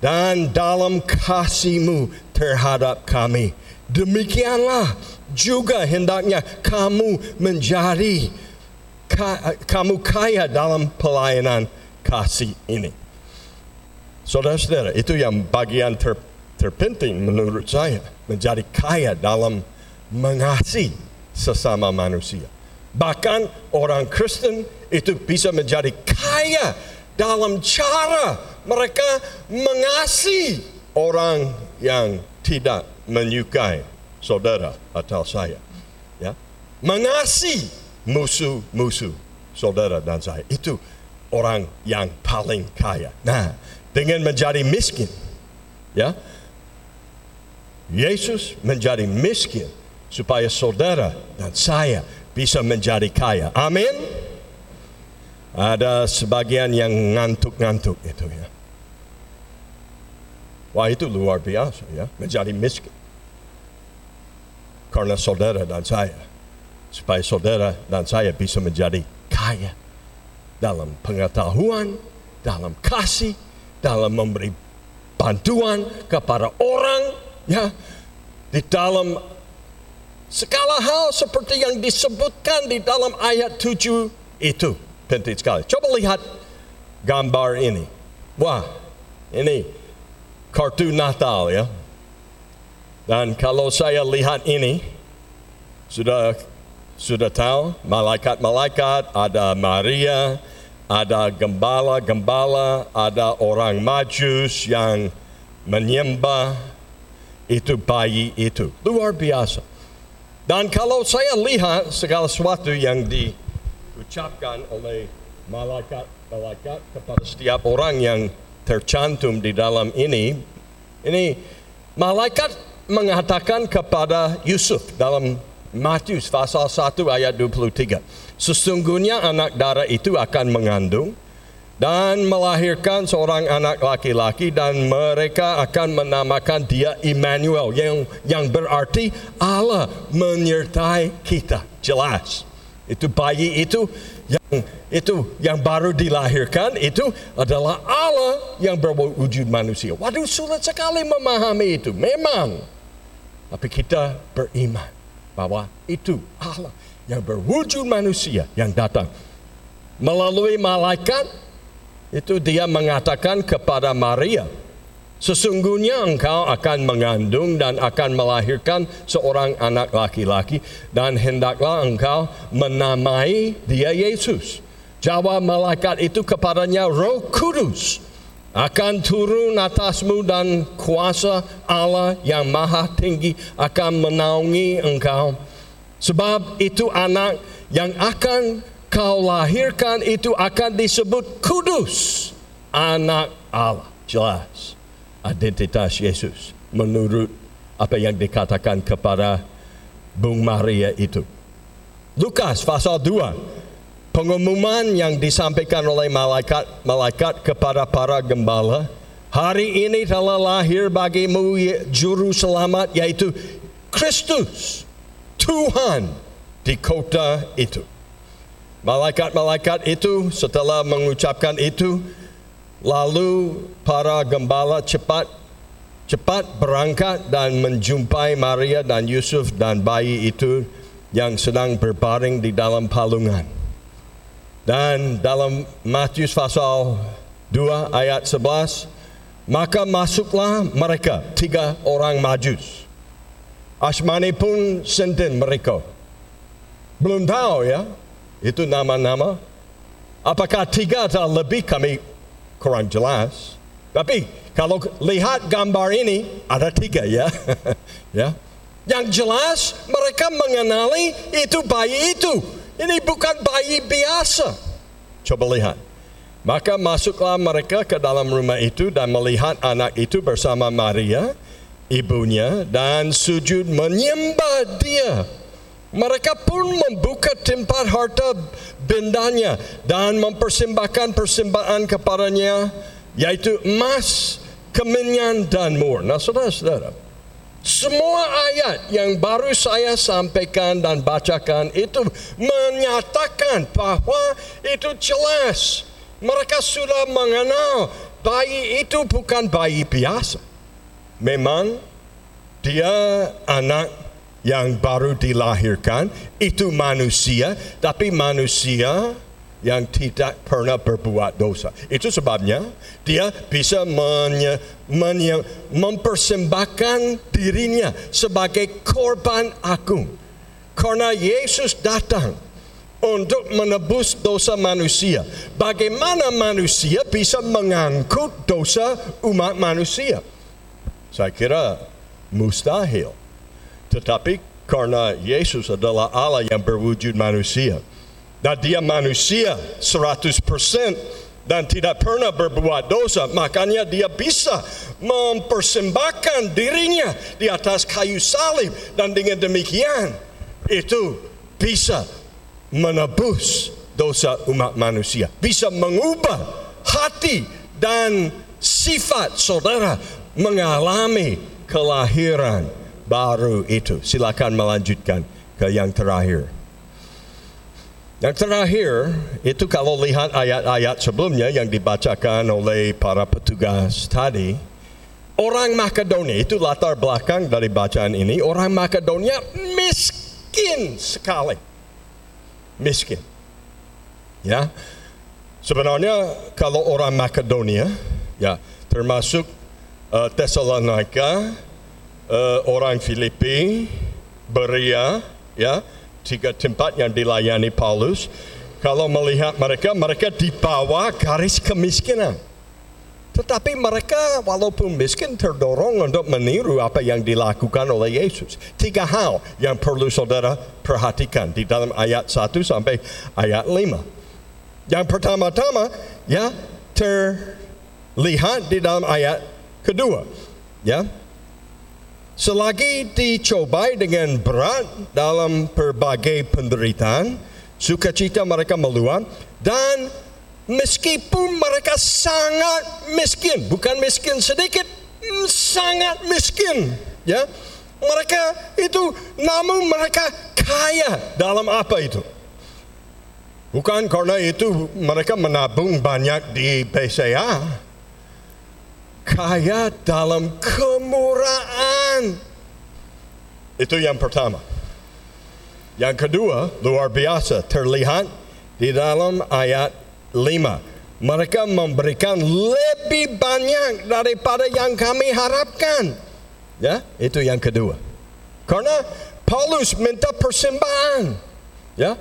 Dan dalam kasihmu terhadap kami. Demikianlah juga hendaknya kamu menjadi kamu kaya dalam pelayanan kasih ini. Saudara-saudara, itu yang bagian ter, terpenting menurut saya. Menjadi kaya dalam mengasihi sesama manusia. Bahkan orang Kristen itu bisa menjadi kaya dalam cara mereka mengasihi orang yang tidak menyukai saudara atau saya. Ya. Mengasihi musuh-musuh saudara dan saya. Itu orang yang paling kaya. Nah, dengan menjadi miskin, ya, Yesus menjadi miskin supaya saudara dan saya bisa menjadi kaya. Amin. Ada sebagian yang ngantuk-ngantuk itu ya. Wah itu luar biasa ya, menjadi miskin. Karena saudara dan saya, supaya saudara dan saya bisa menjadi kaya dalam pengetahuan, dalam kasih, dalam memberi bantuan kepada orang, ya, di dalam segala hal seperti yang disebutkan di dalam ayat 7 itu penting sekali. Coba lihat gambar ini. Wah, ini kartu Natal ya. Dan kalau saya lihat ini, sudah sudah tahu malaikat-malaikat, ada Maria, ada gembala-gembala, ada orang majus yang menyembah itu bayi itu. Luar biasa. Dan kalau saya lihat segala sesuatu yang diucapkan oleh malaikat-malaikat kepada setiap orang yang tercantum di dalam ini, ini malaikat mengatakan kepada Yusuf dalam Matius pasal 1 ayat 23. Sesungguhnya anak darah itu akan mengandung dan melahirkan seorang anak laki-laki dan mereka akan menamakan dia Immanuel yang yang berarti Allah menyertai kita. Jelas. Itu bayi itu yang itu yang baru dilahirkan itu adalah Allah yang berwujud manusia. Waduh sulit sekali memahami itu. Memang. Tapi kita beriman bahwa itu Allah yang berwujud manusia yang datang melalui malaikat itu dia mengatakan kepada Maria Sesungguhnya engkau akan mengandung dan akan melahirkan seorang anak laki-laki dan hendaklah engkau menamai dia Yesus. Jawab malaikat itu kepadanya Roh Kudus akan turun atasmu dan kuasa Allah yang maha tinggi akan menaungi engkau. Sebab itu anak yang akan kau lahirkan itu akan disebut kudus. Anak Allah. Jelas identitas Yesus menurut apa yang dikatakan kepada Bung Maria itu. Lukas pasal 2 pengumuman yang disampaikan oleh malaikat-malaikat kepada para gembala hari ini telah lahir bagimu juru selamat yaitu Kristus Tuhan di kota itu. Malaikat-malaikat itu setelah mengucapkan itu Lalu para gembala cepat cepat berangkat dan menjumpai Maria dan Yusuf dan bayi itu yang sedang berbaring di dalam palungan. Dan dalam Matius pasal 2 ayat 11, maka masuklah mereka, tiga orang majus. Asmani pun senten mereka. Belum tahu ya, itu nama-nama. Apakah tiga atau lebih kami kurang jelas. Tapi kalau lihat gambar ini ada tiga ya. ya. Yang jelas mereka mengenali itu bayi itu. Ini bukan bayi biasa. Coba lihat. Maka masuklah mereka ke dalam rumah itu dan melihat anak itu bersama Maria, ibunya, dan sujud menyembah dia. Mereka pun membuka tempat harta bendanya dan mempersembahkan persembahan kepadanya yaitu emas, kemenyan dan mur. Nah saudara-saudara, semua ayat yang baru saya sampaikan dan bacakan itu menyatakan bahwa itu jelas. Mereka sudah mengenal bayi itu bukan bayi biasa. Memang dia anak yang baru dilahirkan itu manusia, tapi manusia yang tidak pernah berbuat dosa. Itu sebabnya dia bisa menye, menye, mempersembahkan dirinya sebagai korban agung. Karena Yesus datang untuk menebus dosa manusia. Bagaimana manusia bisa mengangkut dosa umat manusia? Saya kira mustahil. Tetapi karena Yesus adalah Allah yang berwujud manusia, dan dia manusia 100% dan tidak pernah berbuat dosa, makanya dia bisa mempersembahkan dirinya di atas kayu salib. Dan dengan demikian itu bisa menebus dosa umat manusia, bisa mengubah hati dan sifat saudara mengalami kelahiran baru itu. Silakan melanjutkan ke yang terakhir. Yang terakhir itu kalau lihat ayat-ayat sebelumnya yang dibacakan oleh para petugas tadi, orang Makedonia itu latar belakang dari bacaan ini, orang Makedonia miskin sekali. Miskin. Ya. Sebenarnya kalau orang Makedonia, ya termasuk uh, Thessalonica, uh, orang Filipi, Beria, ya, tiga tempat yang dilayani Paulus, kalau melihat mereka, mereka di bawah garis kemiskinan. Tetapi mereka walaupun miskin terdorong untuk meniru apa yang dilakukan oleh Yesus. Tiga hal yang perlu saudara perhatikan di dalam ayat 1 sampai ayat 5. Yang pertama-tama ya terlihat di dalam ayat kedua. Ya, Selagi dicobai dengan berat dalam berbagai penderitaan, sukacita mereka meluap dan meskipun mereka sangat miskin, bukan miskin sedikit, sangat miskin, ya. Mereka itu namun mereka kaya dalam apa itu? Bukan karena itu mereka menabung banyak di PCA, kaya dalam kemurahan. Itu yang pertama. Yang kedua, luar biasa terlihat di dalam ayat 5. Mereka memberikan lebih banyak daripada yang kami harapkan. Ya, itu yang kedua. Karena Paulus minta persembahan. Ya,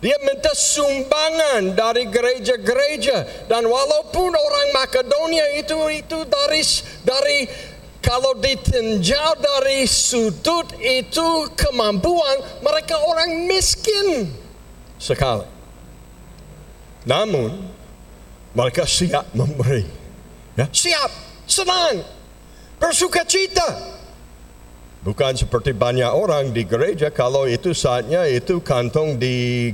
dia minta sumbangan dari gereja-gereja dan walaupun orang Makedonia itu itu dari dari kalau ditinjau dari sudut itu kemampuan mereka orang miskin sekali. Namun mereka siap memberi. Ya, siap, senang, bersuka cita. Bukan seperti banyak orang di gereja kalau itu saatnya itu kantong di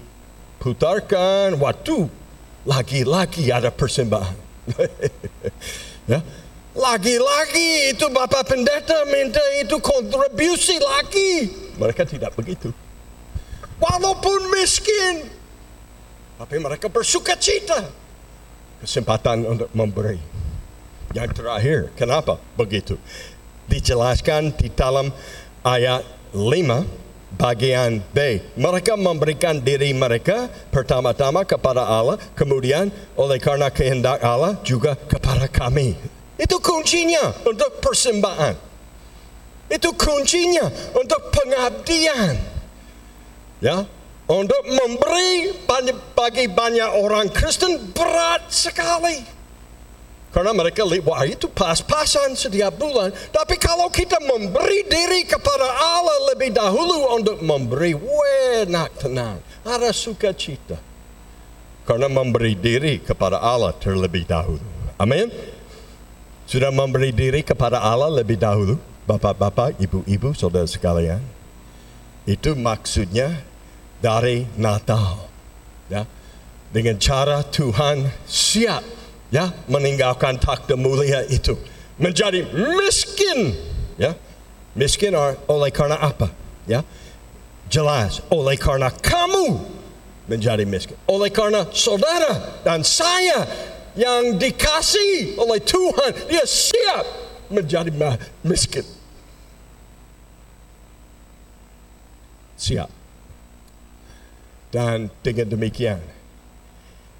putarkan waktu lagi-lagi ada persembahan. ya. Lagi-lagi itu Bapak Pendeta minta itu kontribusi lagi. Mereka tidak begitu. Walaupun miskin. Tapi mereka bersuka cita. Kesempatan untuk memberi. Yang terakhir, kenapa begitu? Dijelaskan di dalam ayat 5 bagian B. Mereka memberikan diri mereka pertama-tama kepada Allah, kemudian oleh karena kehendak Allah juga kepada kami. Itu kuncinya untuk persembahan. Itu kuncinya untuk pengabdian. Ya, untuk memberi bagi banyak orang Kristen berat sekali. Karena mereka wah itu pas-pasan setiap bulan. Tapi kalau kita memberi diri kepada Allah lebih dahulu untuk memberi, enak tenang. Ada sukacita. Karena memberi diri kepada Allah terlebih dahulu. Amin. Sudah memberi diri kepada Allah lebih dahulu. Bapak-bapak, ibu-ibu, saudara sekalian. Itu maksudnya dari Natal. Ya. Dengan cara Tuhan siap ya meninggalkan takhta mulia itu. Menjadi miskin. Ya miskin oleh karena apa? Ya jelas oleh karena kamu menjadi miskin. Oleh karena saudara dan saya yang dikasih oleh Tuhan dia siap menjadi miskin. Siap. Dan dengan demikian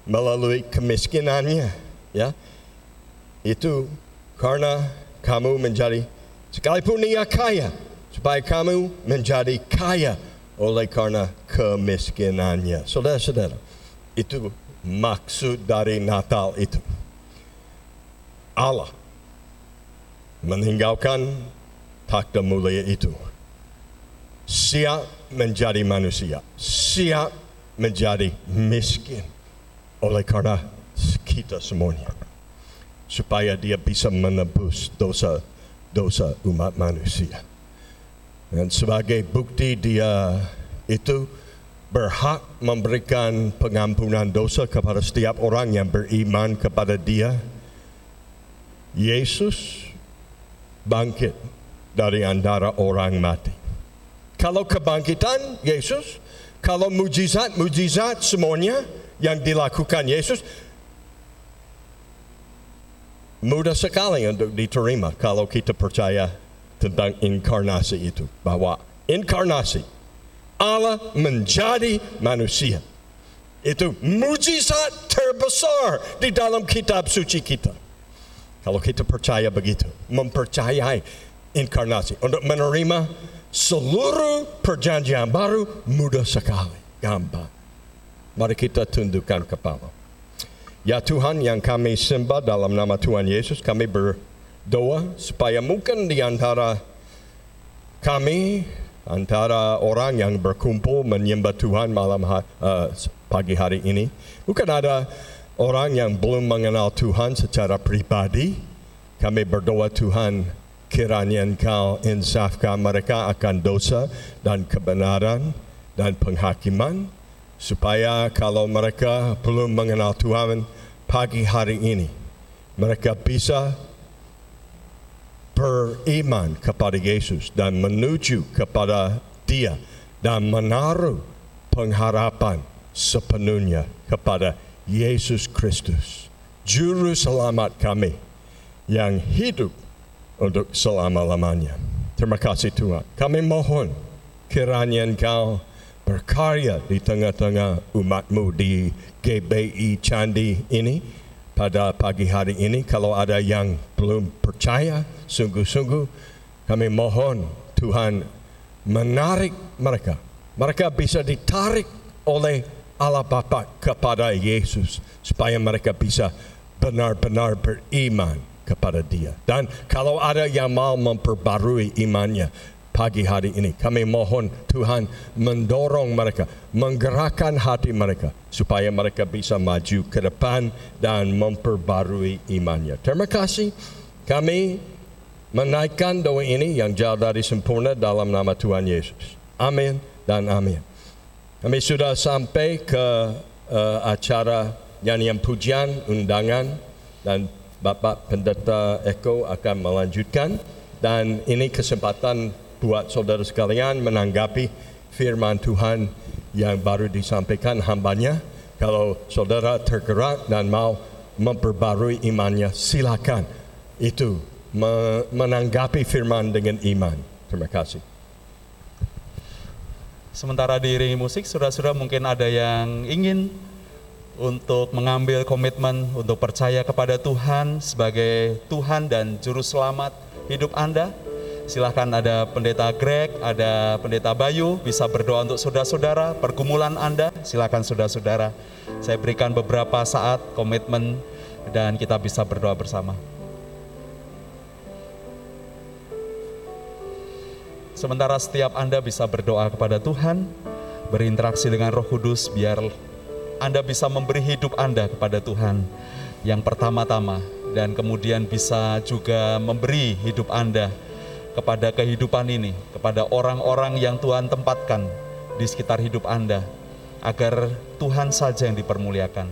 melalui kemiskinannya, ya. Itu karena kamu menjadi sekalipun ia kaya, supaya kamu menjadi kaya oleh karena kemiskinannya. Saudara-saudara, itu maksud dari Natal itu. Allah meninggalkan takhta mulia itu. Siap menjadi manusia, siap menjadi miskin oleh karena kita semuanya. Supaya dia bisa menebus dosa-dosa umat manusia. Dan sebagai bukti dia itu berhak memberikan pengampunan dosa kepada setiap orang yang beriman kepada dia. Yesus bangkit dari antara orang mati. Kalau kebangkitan Yesus, kalau mujizat-mujizat semuanya yang dilakukan Yesus, mudah sekali untuk diterima kalau kita percaya tentang inkarnasi itu. Bahwa inkarnasi, Allah menjadi manusia. Itu mujizat terbesar di dalam kitab suci kita. Kalau kita percaya begitu, mempercayai inkarnasi untuk menerima seluruh perjanjian baru mudah sekali, gampang. Mari kita tundukkan kepala. Ya Tuhan yang kami sembah dalam nama Tuhan Yesus, kami berdoa supaya mungkin di antara kami, antara orang yang berkumpul menyembah Tuhan malam uh, pagi hari ini, bukan ada orang yang belum mengenal Tuhan secara pribadi. Kami berdoa Tuhan kiranya engkau insafkan mereka akan dosa dan kebenaran dan penghakiman supaya kalau mereka belum mengenal Tuhan pagi hari ini mereka bisa beriman kepada Yesus dan menuju kepada Dia dan menaruh pengharapan sepenuhnya kepada Yesus Kristus, Juru Selamat kami yang hidup untuk selama-lamanya. Terima kasih Tuhan. Kami mohon kiranya Engkau berkarya di tengah-tengah umatmu di GBI Candi ini pada pagi hari ini. Kalau ada yang belum percaya, sungguh-sungguh kami mohon Tuhan menarik mereka. Mereka bisa ditarik oleh Allah Bapa kepada Yesus supaya mereka bisa benar-benar beriman kepada Dia. Dan kalau ada yang mau memperbarui imannya, pagi hari ini. Kami mohon Tuhan mendorong mereka, menggerakkan hati mereka supaya mereka bisa maju ke depan dan memperbarui imannya. Terima kasih. Kami menaikkan doa ini yang jauh dari sempurna dalam nama Tuhan Yesus. Amin dan amin. Kami sudah sampai ke uh, acara nyanyian pujian, undangan dan Bapak Pendeta Eko akan melanjutkan dan ini kesempatan buat saudara sekalian menanggapi firman Tuhan yang baru disampaikan hambanya. Kalau saudara tergerak dan mau memperbarui imannya, silakan. Itu menanggapi firman dengan iman. Terima kasih. Sementara diiringi musik, saudara-saudara mungkin ada yang ingin untuk mengambil komitmen untuk percaya kepada Tuhan sebagai Tuhan dan Juru Selamat hidup Anda Silahkan ada pendeta Greg, ada pendeta Bayu, bisa berdoa untuk saudara-saudara, pergumulan Anda, silahkan saudara-saudara. Saya berikan beberapa saat komitmen dan kita bisa berdoa bersama. Sementara setiap Anda bisa berdoa kepada Tuhan, berinteraksi dengan Roh Kudus biar Anda bisa memberi hidup Anda kepada Tuhan yang pertama-tama dan kemudian bisa juga memberi hidup Anda kepada kehidupan ini, kepada orang-orang yang Tuhan tempatkan di sekitar hidup Anda, agar Tuhan saja yang dipermuliakan.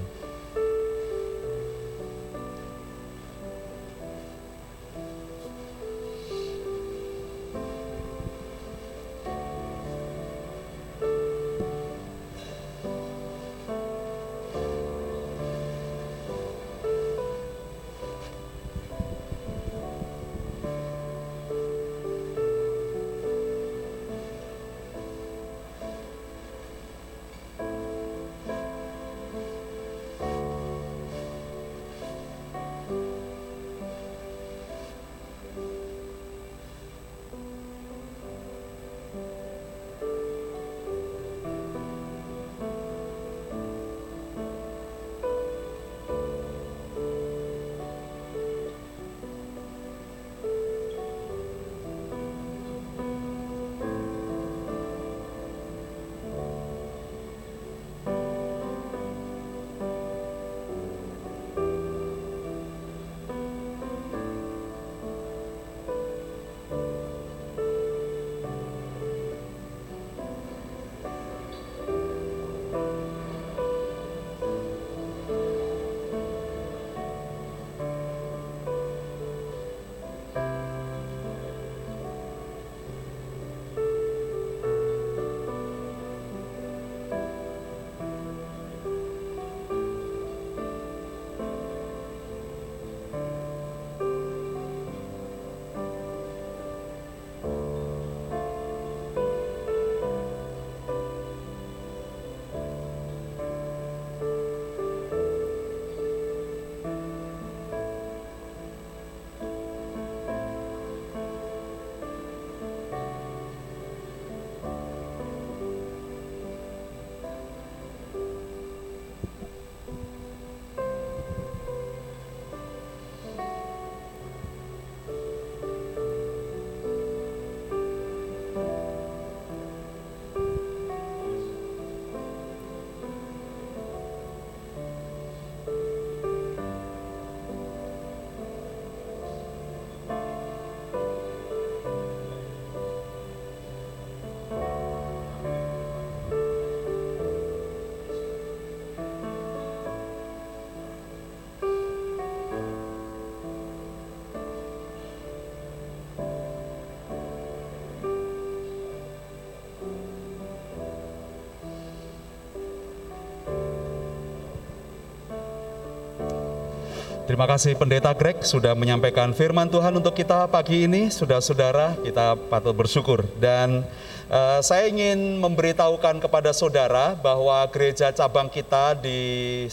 Terima kasih Pendeta Greg sudah menyampaikan firman Tuhan untuk kita pagi ini. Saudara-saudara, kita patut bersyukur. Dan uh, saya ingin memberitahukan kepada saudara bahwa gereja cabang kita di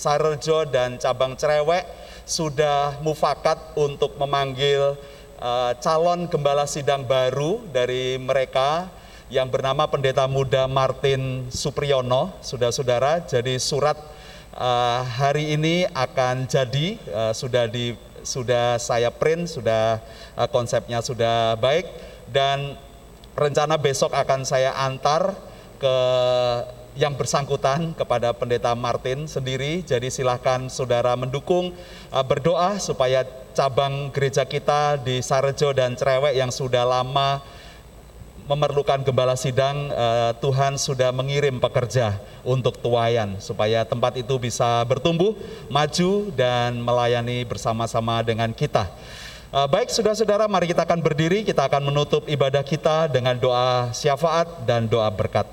Sarjo dan cabang Cerewek sudah mufakat untuk memanggil uh, calon gembala sidang baru dari mereka yang bernama Pendeta Muda Martin Supriyono, saudara-saudara. Jadi surat uh, hari ini akan jadi uh, sudah di sudah saya print sudah uh, konsepnya sudah baik dan rencana besok akan saya antar ke yang bersangkutan kepada pendeta Martin sendiri. Jadi silahkan saudara mendukung berdoa supaya cabang gereja kita di Sarejo dan Cerewek yang sudah lama memerlukan gembala sidang, uh, Tuhan sudah mengirim pekerja untuk tuayan supaya tempat itu bisa bertumbuh, maju dan melayani bersama-sama dengan kita. Uh, baik saudara-saudara, mari kita akan berdiri, kita akan menutup ibadah kita dengan doa syafaat dan doa berkat.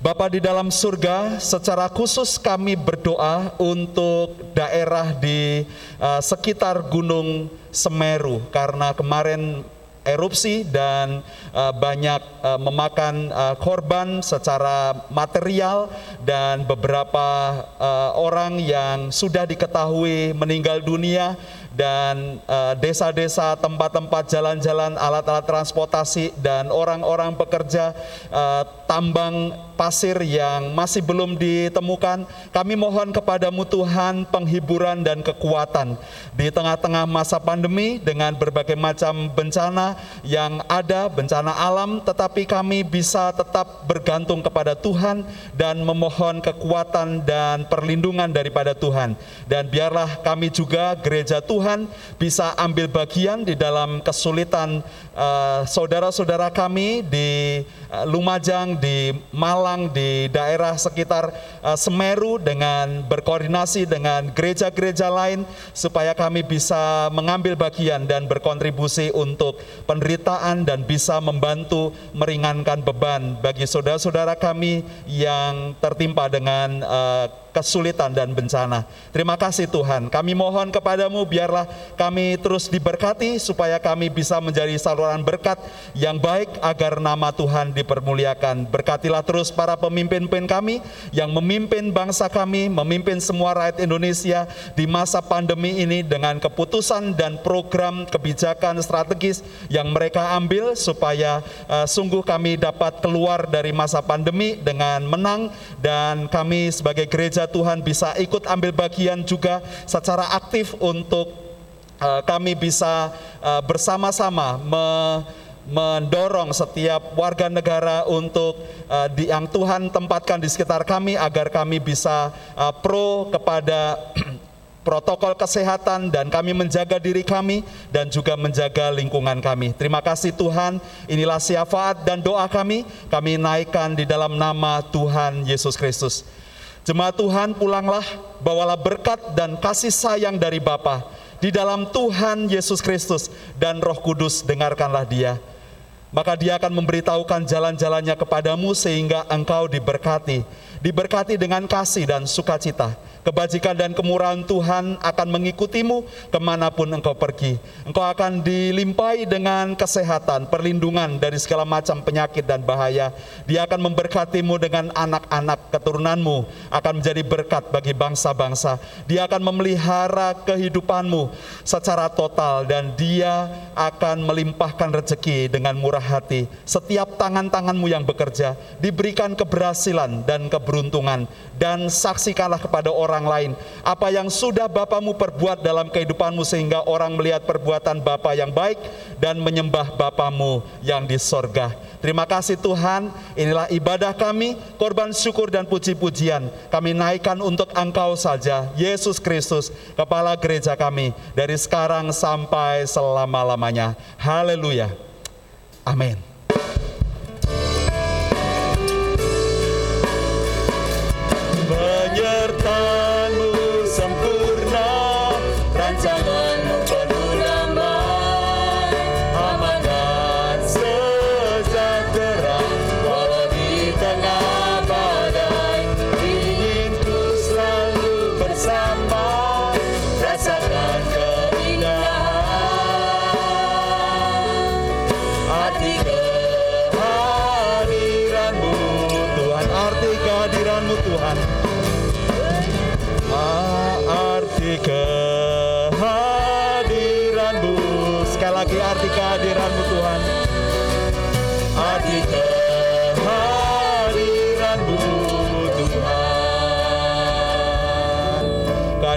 Bapa di dalam surga, secara khusus kami berdoa untuk daerah di uh, sekitar Gunung Semeru karena kemarin erupsi dan uh, banyak uh, memakan uh, korban secara material dan beberapa uh, orang yang sudah diketahui meninggal dunia dan desa-desa, tempat-tempat jalan-jalan, alat-alat transportasi dan orang-orang pekerja uh, tambang pasir yang masih belum ditemukan. Kami mohon kepadamu Tuhan penghiburan dan kekuatan di tengah-tengah masa pandemi dengan berbagai macam bencana yang ada, bencana alam, tetapi kami bisa tetap bergantung kepada Tuhan dan memohon kekuatan dan perlindungan daripada Tuhan. Dan biarlah kami juga gereja Tuhan bisa ambil bagian di dalam kesulitan uh, saudara-saudara kami di uh, Lumajang, di Malang, di daerah sekitar uh, Semeru dengan berkoordinasi dengan gereja-gereja lain supaya kami bisa mengambil bagian dan berkontribusi untuk penderitaan dan bisa membantu meringankan beban bagi saudara-saudara kami yang tertimpa dengan uh, kesulitan dan bencana. Terima kasih Tuhan. Kami mohon kepadamu biarlah kami terus diberkati supaya kami bisa menjadi saluran berkat yang baik agar nama Tuhan dipermuliakan. Berkatilah terus para pemimpin-pemimpin kami yang memimpin bangsa kami, memimpin semua rakyat Indonesia di masa pandemi ini dengan keputusan dan program kebijakan strategis yang mereka ambil supaya uh, sungguh kami dapat keluar dari masa pandemi dengan menang dan kami sebagai gereja gereja Tuhan bisa ikut ambil bagian juga secara aktif untuk uh, kami bisa uh, bersama-sama me mendorong setiap warga negara untuk uh, di, yang Tuhan tempatkan di sekitar kami agar kami bisa uh, pro kepada protokol kesehatan dan kami menjaga diri kami dan juga menjaga lingkungan kami. Terima kasih Tuhan, inilah syafaat dan doa kami, kami naikkan di dalam nama Tuhan Yesus Kristus. Jemaat Tuhan pulanglah, bawalah berkat dan kasih sayang dari Bapa di dalam Tuhan Yesus Kristus dan Roh Kudus dengarkanlah dia. Maka dia akan memberitahukan jalan-jalannya kepadamu sehingga engkau diberkati. Diberkati dengan kasih dan sukacita Kebajikan dan kemurahan Tuhan akan mengikutimu ke mana pun engkau pergi. Engkau akan dilimpahi dengan kesehatan, perlindungan dari segala macam penyakit dan bahaya. Dia akan memberkatimu dengan anak-anak keturunanmu, akan menjadi berkat bagi bangsa-bangsa. Dia akan memelihara kehidupanmu secara total dan dia akan melimpahkan rezeki dengan murah hati. Setiap tangan-tanganmu yang bekerja diberikan keberhasilan dan keberuntungan dan saksikanlah kepada orang lain apa yang sudah Bapamu perbuat dalam kehidupanmu sehingga orang melihat perbuatan Bapa yang baik dan menyembah Bapamu yang di sorga. Terima kasih Tuhan, inilah ibadah kami, korban syukur dan puji-pujian. Kami naikkan untuk Engkau saja, Yesus Kristus, Kepala Gereja kami, dari sekarang sampai selama-lamanya. Haleluya. Amin. Bye.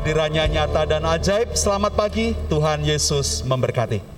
Kehadirannya nyata dan ajaib. Selamat pagi, Tuhan Yesus memberkati.